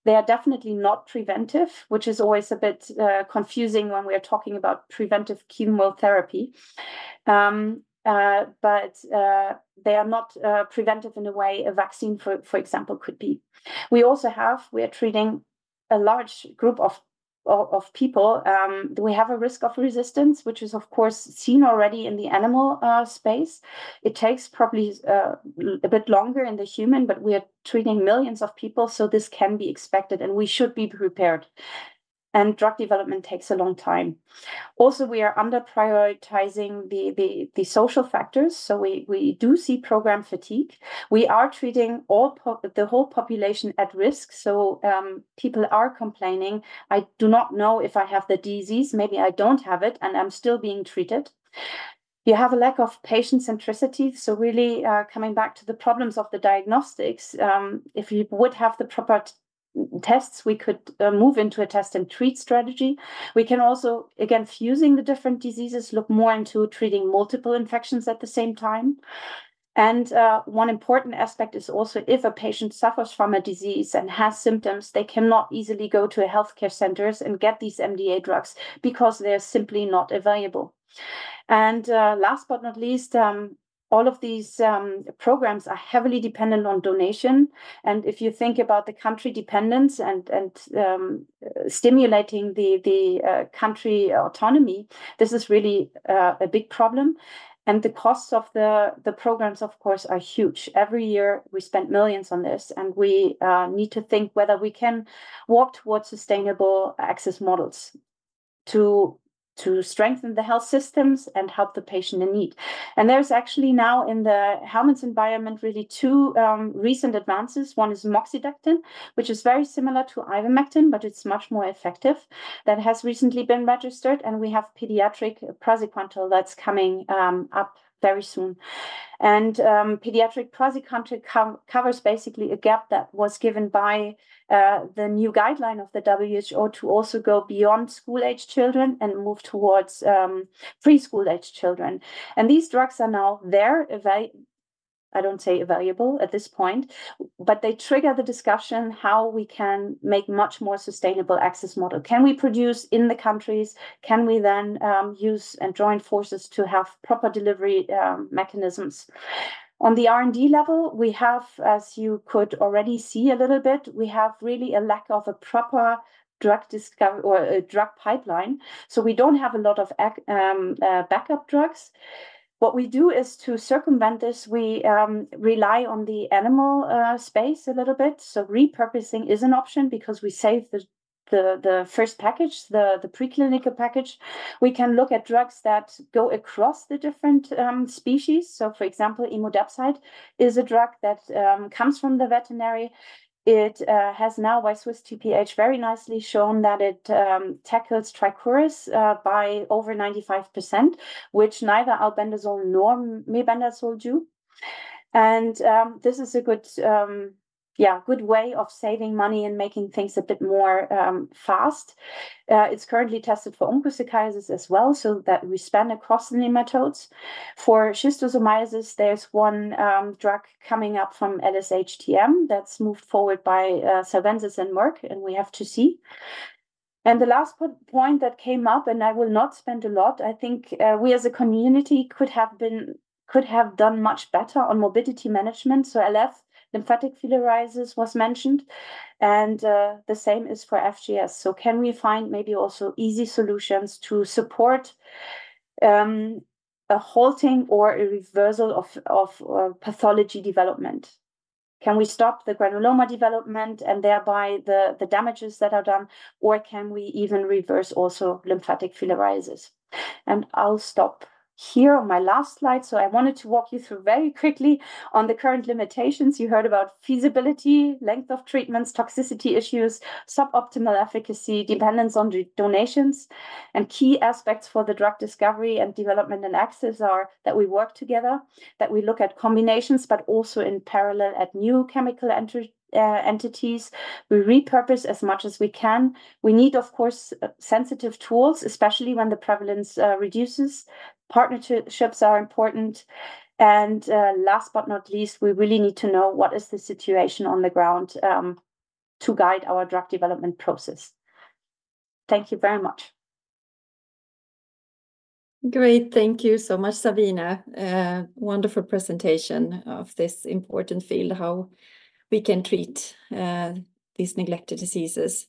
They are definitely not preventive which is always a bit uh, confusing when we are talking about preventive chemotherapy. Um, uh, but uh, they are not uh, preventive in a way a vaccine for, for example could be. We also have we are treating a large group of of, people, um, we have a risk of resistance, which is of course seen already in the animal uh, space. It takes probably uh, a bit longer in the human, but we are treating millions of people, so this can be expected, and we should be prepared and drug development takes a long time. Also, we are under prioritizing the, the, the social factors. So we, we do see program fatigue. We are treating all the whole population at risk. So um, people are complaining, I do not know if I have the disease, maybe I don't have it, and I'm still being treated. You have a lack of patient centricity. So, really, uh, coming back to the problems of the diagnostics, um, if you would have the proper tests, we could uh, move into a test and treat strategy. We can also, again, fusing the different diseases, look more into treating multiple infections at the same time. And uh, one important aspect is also if a patient suffers from a disease and has symptoms, they cannot easily go to healthcare centers and get these MDA drugs because they're simply not available. And uh, last but not least, um, all of these um, programs are heavily dependent on donation. And if you think about the country dependence and and um, stimulating the the uh, country autonomy, this is really uh, a big problem. And the costs of the, the programs, of course, are huge. Every year we spend millions on this, and we uh, need to think whether we can walk towards sustainable access models to to strengthen the health systems and help the patient in need. And there's actually now in the Helminth's environment really two um, recent advances. One is moxidectin, which is very similar to ivermectin, but it's much more effective. That has recently been registered, and we have pediatric praziquantel that's coming um, up very soon. And um, pediatric praziquantel co- covers basically a gap that was given by uh, the new guideline of the WHO to also go beyond school age children and move towards um, preschool age children. And these drugs are now there, I don't say valuable at this point, but they trigger the discussion how we can make much more sustainable access model. Can we produce in the countries? Can we then um, use and join forces to have proper delivery um, mechanisms? On the R&D level, we have, as you could already see a little bit, we have really a lack of a proper drug discovery or a drug pipeline. So we don't have a lot of um, uh, backup drugs. What we do is to circumvent this, we um, rely on the animal uh, space a little bit. So repurposing is an option because we save the the, the first package, the, the preclinical package, we can look at drugs that go across the different um, species. So, for example, emodepside is a drug that um, comes from the veterinary. It uh, has now by Swiss TPH very nicely shown that it um, tackles trichuris uh, by over 95%, which neither albendazole nor mebendazole do. And um, this is a good um, yeah, good way of saving money and making things a bit more um, fast. Uh, it's currently tested for onchocerciasis as well, so that we span across the nematodes. For schistosomiasis, there's one um, drug coming up from LSHTM that's moved forward by uh, Salvensis and Merck, and we have to see. And the last point that came up, and I will not spend a lot, I think uh, we as a community could have been could have done much better on morbidity management. So LF lymphatic filariasis was mentioned, and uh, the same is for FGS. So, can we find maybe also easy solutions to support um, a halting or a reversal of, of uh, pathology development? Can we stop the granuloma development and thereby the, the damages that are done, or can we even reverse also lymphatic filariasis? And I'll stop here on my last slide. So I wanted to walk you through very quickly on the current limitations. You heard about feasibility, length of treatments, toxicity issues, suboptimal efficacy, dependence on donations. And key aspects for the drug discovery and development and access are that we work together, that we look at combinations, but also in parallel at new chemical entry uh, entities. We repurpose as much as we can. We need, of course, uh, sensitive tools, especially when the prevalence uh, reduces. Partnerships are important. And uh, last but not least, we really need to know what is the situation on the ground um, to guide our drug development process. Thank you very much. Great. Thank you so much, Sabina. Uh, wonderful presentation of this important field, how we can treat uh, these neglected diseases.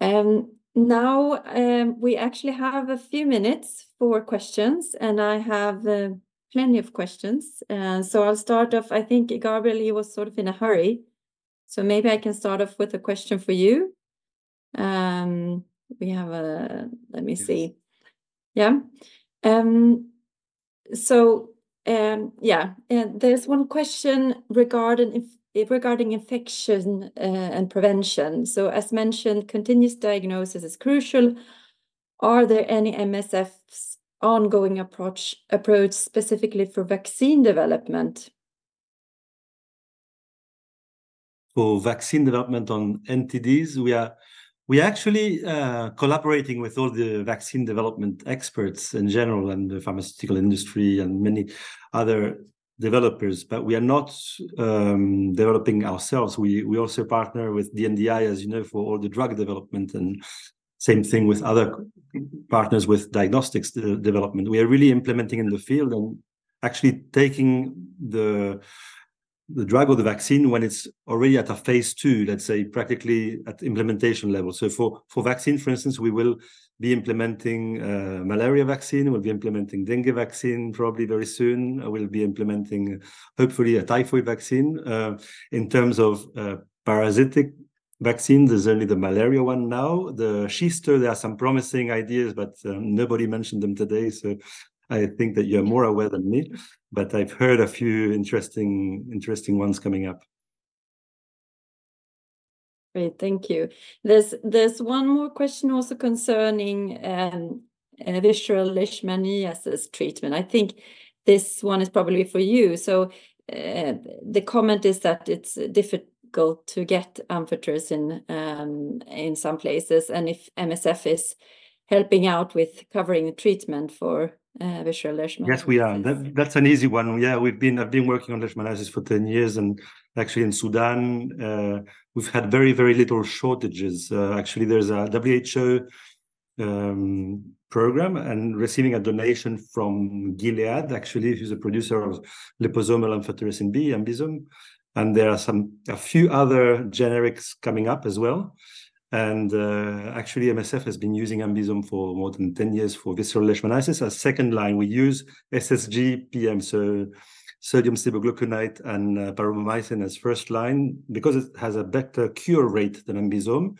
Um, now um, we actually have a few minutes for questions, and I have uh, plenty of questions. Uh, so I'll start off. I think Gabriel, he was sort of in a hurry, so maybe I can start off with a question for you. Um, we have a. Let me see. Yeah. Um, so um, yeah, and there's one question regarding if regarding infection uh, and prevention. So as mentioned, continuous diagnosis is crucial. Are there any MSF's ongoing approach approach specifically for vaccine development? For vaccine development on NTDs, we are we are actually uh, collaborating with all the vaccine development experts in general and the pharmaceutical industry and many other developers, but we are not um, developing ourselves. We we also partner with DNDi, as you know, for all the drug development, and same thing with other partners with diagnostics development. We are really implementing in the field and actually taking the the drug or the vaccine when it's already at a phase two, let's say practically at implementation level. So for for vaccine, for instance, we will be implementing uh, malaria vaccine. We'll be implementing dengue vaccine probably very soon. We'll be implementing hopefully a typhoid vaccine. Uh, in terms of uh, parasitic vaccine, there's only the malaria one now. The schisto, there are some promising ideas, but um, nobody mentioned them today. So I think that you're more aware than me. But I've heard a few interesting interesting ones coming up. Great, thank you. There's there's one more question also concerning um, uh, leishmaniasis treatment. I think this one is probably for you. So uh, the comment is that it's difficult to get amphotericin um, in some places, and if MSF is helping out with covering the treatment for uh, leishmaniasis? Yes, we are. That, that's an easy one. Yeah, we've been I've been working on leishmaniasis for 10 years and actually in Sudan uh, we've had very very little shortages. Uh, actually there's a WHO um, program and receiving a donation from Gilead actually who's a producer of liposomal amphotericin B, Ambisome and there are some a few other generics coming up as well. And uh, actually, MSF has been using Ambisome for more than 10 years for visceral leishmaniasis. As second line, we use SSG PM, so sodium stibogluconate and uh, paromomycin as first line because it has a better cure rate than Ambisome.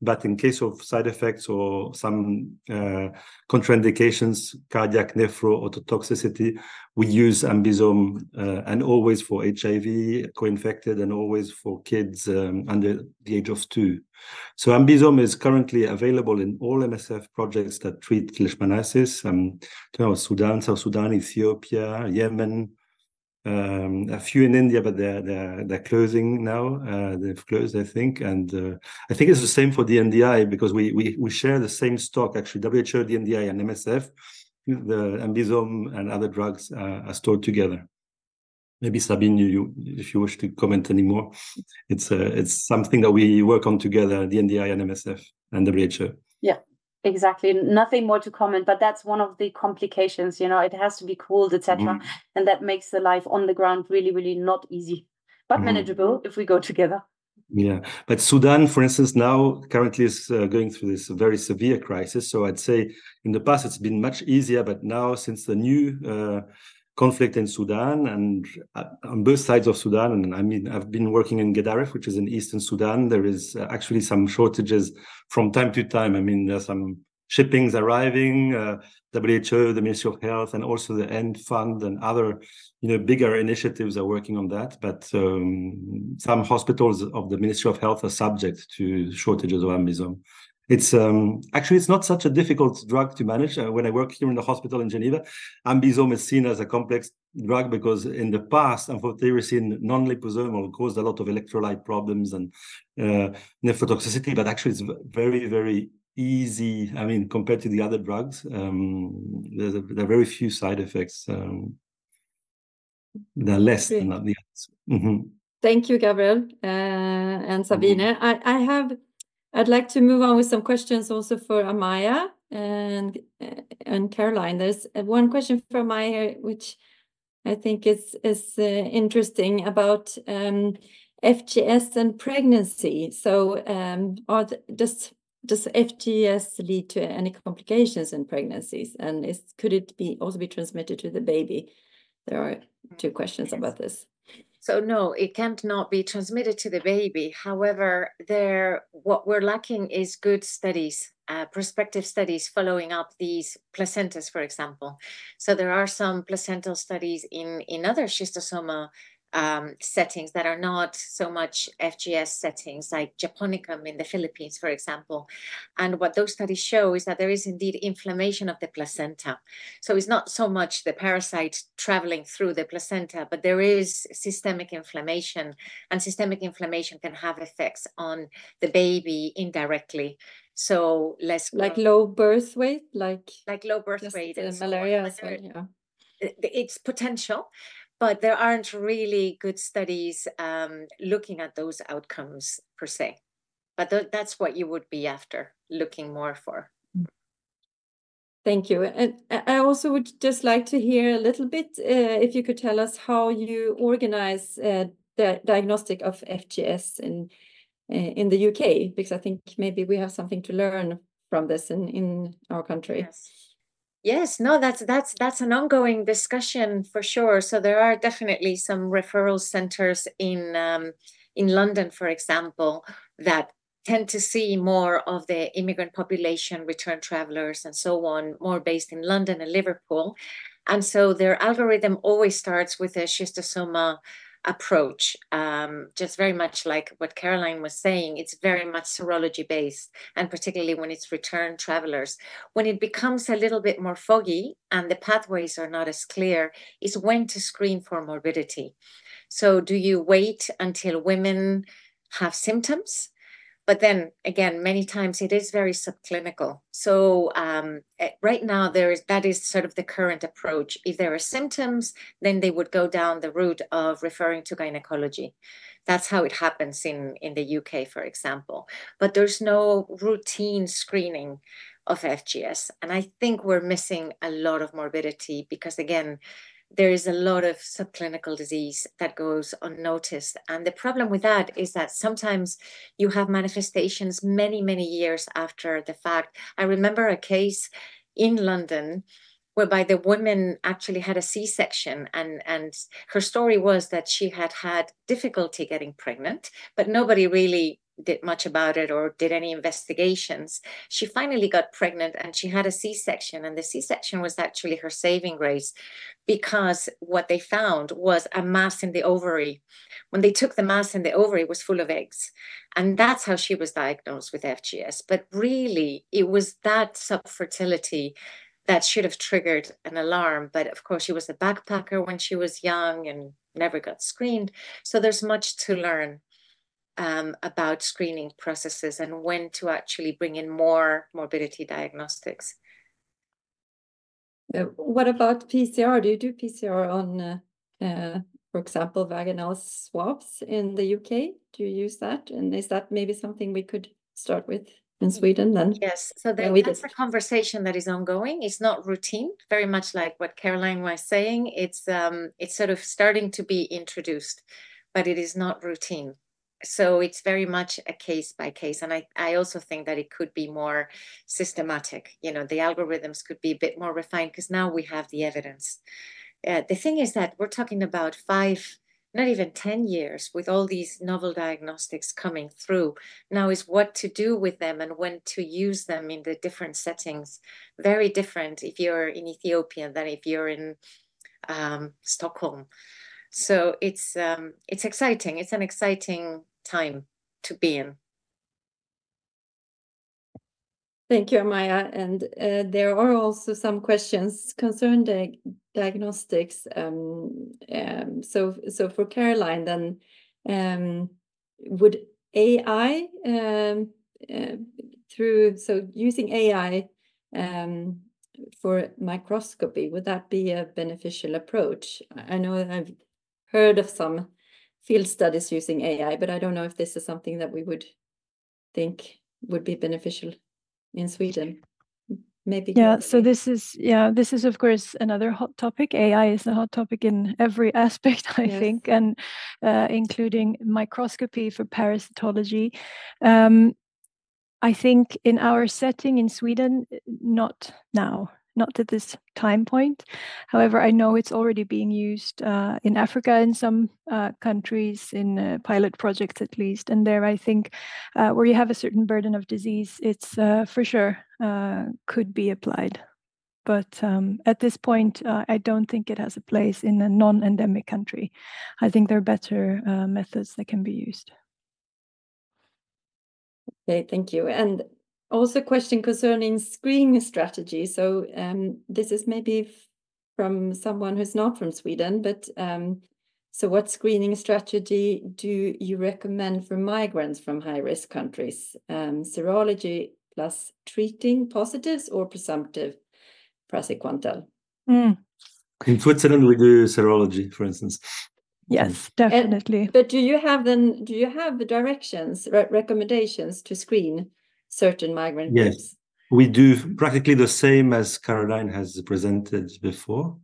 But in case of side effects or some uh, contraindications, cardiac nephro, ototoxicity, we use Ambisome uh, and always for HIV, co-infected, and always for kids um, under the age of two. So Ambisome is currently available in all MSF projects that treat leishmaniasis. Um, you know, Sudan, South Sudan, Ethiopia, Yemen, um, a few in India, but they're they're they're closing now. Uh, they've closed, I think, and uh, I think it's the same for DNDi because we we we share the same stock actually. WHO, DNDi, and MSF, the Ambisome and other drugs uh, are stored together. Maybe Sabine, you, if you wish to comment anymore, it's uh, it's something that we work on together, DNDi and MSF and WHO. Yeah, exactly nothing more to comment but that's one of the complications you know it has to be cooled etc mm. and that makes the life on the ground really really not easy but mm. manageable if we go together yeah but sudan for instance now currently is uh, going through this very severe crisis so i'd say in the past it's been much easier but now since the new uh, conflict in Sudan and uh, on both sides of Sudan. And I mean, I've been working in Gedaref, which is in eastern Sudan. There is uh, actually some shortages from time to time. I mean, there's some shippings arriving, uh, WHO, the Ministry of Health, and also the END Fund and other, you know, bigger initiatives are working on that. But um, some hospitals of the Ministry of Health are subject to shortages of Ambisome. It's um, actually it's not such a difficult drug to manage. Uh, when I work here in the hospital in Geneva, Ambisome is seen as a complex drug because in the past, amphotericin non-liposomal caused a lot of electrolyte problems and uh, nephrotoxicity. But actually, it's very very easy. I mean, compared to the other drugs, um, there's a, there are very few side effects. Um, there are less than the others. Mm -hmm. Thank you, Gabriel uh, and Sabine. Mm -hmm. I, I have I'd like to move on with some questions also for Amaya and and Caroline. There's uh, one question for Amaya, which I think is is uh, interesting about um, FGS and pregnancy. So, um, are the, does does FGS lead to any complications in pregnancies, and is could it be also be transmitted to the baby? There are two questions about this. So no, it can't not be transmitted to the baby. However, there what we're lacking is good studies, uh, prospective studies following up these placentas, for example. So there are some placental studies in in other schistosoma um, settings that are not so much FGS settings, like Japonicum in the Philippines, for example. And what those studies show is that there is indeed inflammation of the placenta. So it's not so much the parasite traveling through the placenta, but there is systemic inflammation, and systemic inflammation can have effects on the baby indirectly. So less like low birth weight, like like low birth weight, and malaria. So, yeah it's potential but there aren't really good studies um, looking at those outcomes per se. But th that's what you would be after, looking more for. Thank you. And I also would just like to hear a little bit, uh, if you could tell us how you organize uh, the diagnostic of FGS in uh, in the UK, because I think maybe we have something to learn from this in, in our country. Yes. Yes, no, that's that's that's an ongoing discussion for sure. So there are definitely some referral centers in um, in London, for example, that tend to see more of the immigrant population, return travelers, and so on, more based in London and Liverpool. And so their algorithm always starts with a schistosoma approach, um, just very much like what Caroline was saying. It's very much serology based, and particularly when it's return travelers. When it becomes a little bit more foggy and the pathways are not as clear, is when to screen for morbidity. So, do you wait until women have symptoms? But then again, many times it is very subclinical. So um, eh, right now there is that is sort of the current approach. If there are symptoms, then they would go down the route of referring to gynecology. That's how it happens in, in the UK, for example. But there's no routine screening of FGS. And I think we're missing a lot of morbidity because, again, there is a lot of subclinical disease that goes unnoticed. And the problem with that is that sometimes you have manifestations many, many years after the fact. I remember a case in London whereby the woman actually had a C-section and, and her story was that she had had difficulty getting pregnant, but nobody really did much about it or did any investigations. She finally got pregnant and she had a C section, and the C section was actually her saving grace because what they found was a mass in the ovary. When they took the mass in the ovary, it was full of eggs. And that's how she was diagnosed with FGS. But really, it was that subfertility that should have triggered an alarm. But of course, she was a backpacker when she was young and never got screened. So there's much to learn um, about screening processes and when to actually bring in more morbidity diagnostics. Uh, what about PCR? Do you do PCR on, uh, uh, for example, vaginal swabs in the UK? Do you use that? And is that maybe something we could start with in Sweden then? Yes, so that, that's a conversation that is ongoing. It's not routine, very much like what Caroline was saying. It's um, it's sort of starting to be introduced, but it is not routine so it's very much a case by case and I, I also think that it could be more systematic you know the algorithms could be a bit more refined because now we have the evidence. Uh, the thing is that we're talking about five not even 10 years with all these novel diagnostics coming through. Now is what to do with them and when to use them in the different settings. Very different if you're in ethiopia than if you're in um, stockholm. So it's um, it's exciting. It's an exciting time to be in. Thank you, Amaya. And uh, there are also some questions concerning diagnostics. Um, um, so, so for Caroline, then um, would AI um, uh, through so using AI um, for microscopy would that be a beneficial approach? I know I've heard of some field studies using AI, but I don't know if this is something that we would think would be beneficial in Sweden. Maybe. Yeah, so this is yeah, this is of course another hot topic. AI is a hot topic in every aspect, I yes. think, and uh, including microscopy for parasitology. Um, I think in our setting in Sweden, not now not at this time point. However, I know it's already being used uh, in Africa in some uh, countries, in uh, pilot projects at least. And there, I think, uh, where you have a certain burden of disease, it's uh, for sure uh, could be applied. But um, at this point, I don't think it has a place in a non endemic country. I think there are better methods that can be used. Okay, thank you. And also, a question concerning screening strategy. So um, this is maybe from someone who's not from Sweden, but um, so what screening strategy do you recommend for migrants from high-risk countries? Um, serology plus treating positives or presumptive praziquantel? Mm. In Switzerland, we do serology, for instance. Yes, definitely. And, but do you have then? Do you have the directions, re recommendations to screen certain migrant yes. groups? We do practically the same as Caroline has presented before.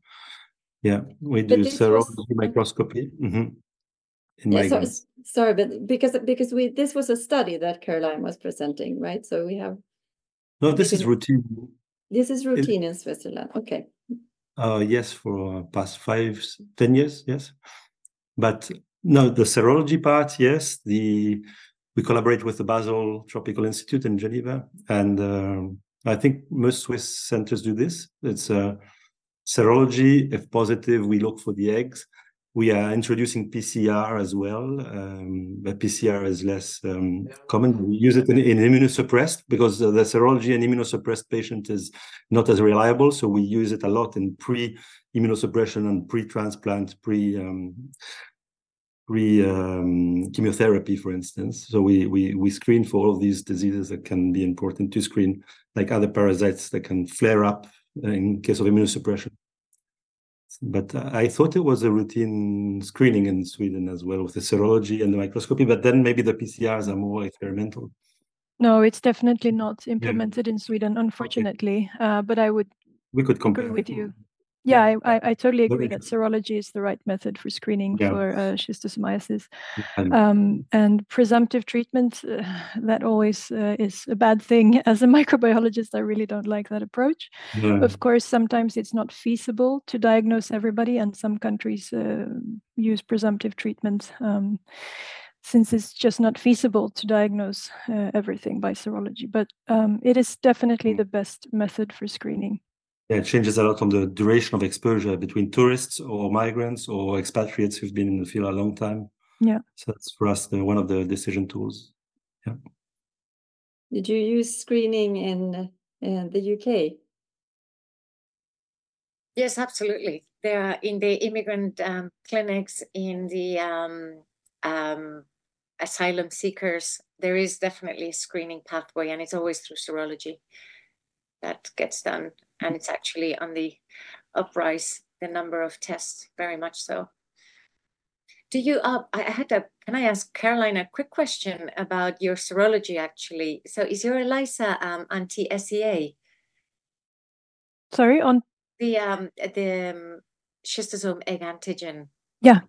Yeah, we do serology was... microscopy. Mm -hmm. yeah, so, sorry, but because because we this was a study that Caroline was presenting, right? So we have. No, this is routine. This is routine it... in Switzerland. Okay. Uh, yes, for past five, ten years, yes. But no, the serology part, yes. The we collaborate with the Basel Tropical Institute in Geneva, and um, I think most Swiss centers do this. It's uh, serology. If positive, we look for the eggs. We are introducing PCR as well, um, but PCR is less um, common. We use it in, in immunosuppressed because the serology in immunosuppressed patient is not as reliable. So we use it a lot in pre-immunosuppression and pre-transplant, pre, um, pre um, chemotherapy, for instance. So we we we screen for all of these diseases that can be important to screen, like other parasites that can flare up in case of immunosuppression. But I thought it was a routine screening in Sweden as well with the serology and the microscopy. But then maybe the PCRs are more experimental. No, it's definitely not implemented yeah. in Sweden, unfortunately. Okay. Uh, but I would we could compare with you. Yeah, I, I, I totally agree that serology is the right method for screening yeah. for uh, schistosomiasis. Um, and presumptive treatment, uh, that always uh, is a bad thing. As a microbiologist, I really don't like that approach. Yeah. Of course, sometimes it's not feasible to diagnose everybody, and some countries uh, use presumptive treatment. Um, since it's just not feasible to diagnose uh, everything by serology, but um, it is definitely mm. the best method for screening yeah, it changes a lot on the duration of exposure between tourists or migrants or expatriates who've been in the field a long time. Yeah. So that's for us the, one of the decision tools. Yeah. Did you use screening in, in the UK? Yes, absolutely. There are in the immigrant um, clinics, in the um, um, asylum seekers, there is definitely a screening pathway, and it's always through serology that gets done and it's actually on the uprise the number of tests very much so. Do you uh, i had a can i ask caroline a quick question about your serology actually? So is your elisa um, anti-sea sorry on? The um the um, schistosome egg antigen. Yeah.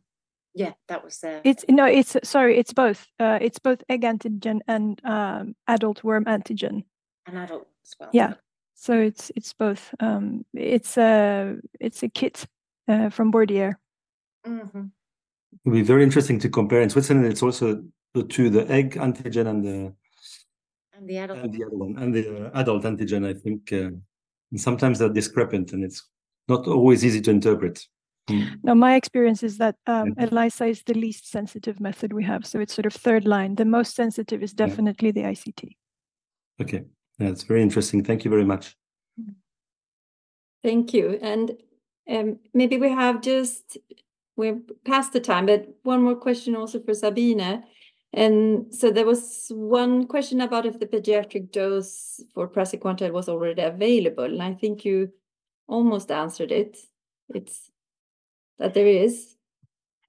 Yeah that was the it's no it's sorry it's both. Uh it's both egg antigen and um adult worm antigen. An adult as well. Yeah so it's it's both. Um, it's a it's a kit uh, from Bordier. Mm-hmm. It'll be very interesting to compare. In Switzerland, it's also the two: the egg antigen and the and the adult and the other one and the uh, adult antigen. I think uh, sometimes they're discrepant, and it's not always easy to interpret. Mm. Now, my experience is that um. ELISA is the least sensitive method we have. So it's sort of third line. The most sensitive is definitely yeah. the ICT. Okay. That's very interesting. Thank you very much. Thank you. And um, maybe we have just, we're past the time, but one more question also for Sabina. And so there was one question about if the pediatric dose for praziquantel was already available. And I think you almost answered it. It's that there is.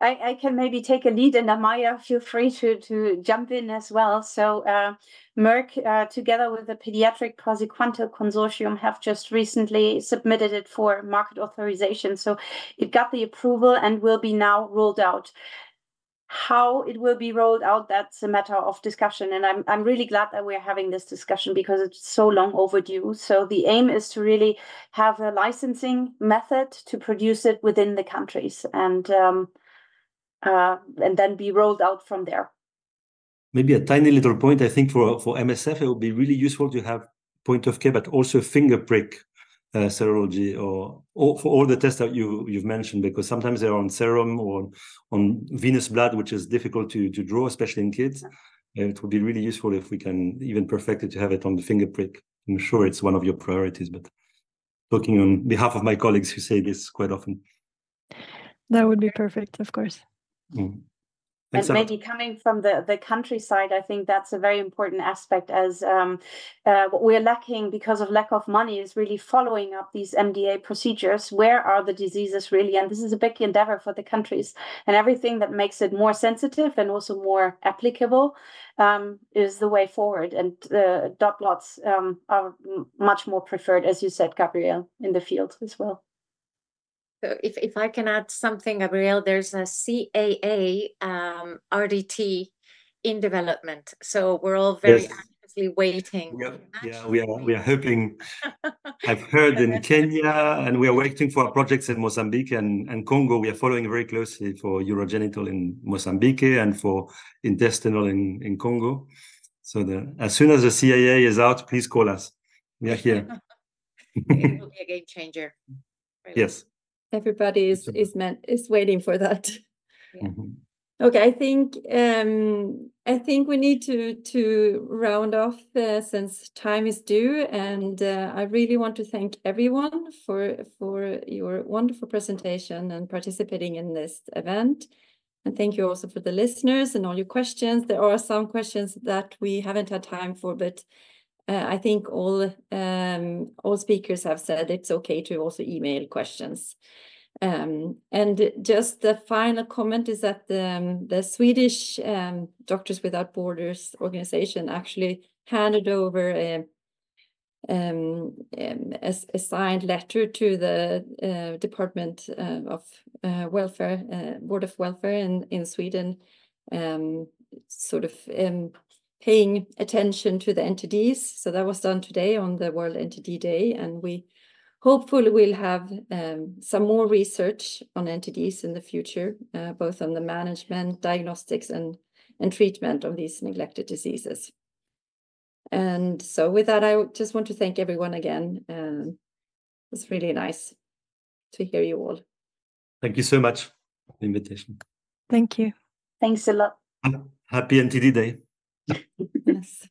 I, I can maybe take a lead, and Amaya, feel free to to jump in as well. So, uh, Merck, uh, together with the Pediatric Praziquantel Consortium, have just recently submitted it for market authorization. So, it got the approval and will be now rolled out. How it will be rolled out, that's a matter of discussion. And I'm, I'm really glad that we're having this discussion because it's so long overdue. So, the aim is to really have a licensing method to produce it within the countries. And um, uh, and then be rolled out from there. Maybe a tiny little point. I think for for MSF, it would be really useful to have point of care, but also finger prick uh, serology or, or, for all the tests that you you've mentioned, because sometimes they're on serum or on venous blood, which is difficult to to draw, especially in kids. it would be really useful if we can even perfect it to have it on the finger prick. I'm sure it's one of your priorities, but talking on behalf of my colleagues who say this quite often. That would be perfect, of course. Mm. And maybe coming from the, the countryside, I think that's a very important aspect as um, uh, what we're lacking because of lack of money is really following up these MDA procedures. Where are the diseases really? And this is a big endeavor for the countries. And everything that makes it more sensitive and also more applicable um, is the way forward. And uh, dot plots um, are much more preferred, as you said, Gabrielle, in the field as well. If, if I can add something, Gabrielle, there's a CAA um, RDT in development. So we're all very yes. anxiously waiting. We are, yeah, we are we are hoping. I've heard in Kenya, and we are waiting for projects in Mozambique and, and Congo. We are following very closely for urogenital in Mozambique and for intestinal in, in Congo. So the, as soon as the CAA is out, please call us. We are here. it will be a game changer. Really. Yes everybody is is meant is waiting for that yeah. mm-hmm. okay i think um i think we need to to round off uh, since time is due and uh, i really want to thank everyone for for your wonderful presentation and participating in this event And thank you also for the listeners and all your questions. There are some questions that we haven't had time for, but uh, I think all um, all speakers have said it's okay to also email questions. Um, and just the final comment is that the, um, the Swedish um, Doctors Without Borders organization actually handed over a, um, a, a signed letter to the uh, Department uh, of uh, Welfare, uh, Board of Welfare in, in Sweden, sort of paying attention to the NTDs. So that was done today on the World NTD Day, and we hopefully we'll have um, some more research on NTDs in the future, uh, both on the management, diagnostics, and, and treatment of these neglected diseases. And so with that, I just want to thank everyone again. Um, it's really nice to hear you all. Thank you so much for the invitation. Thank you. Thanks a lot. Happy NTD Day. Yes.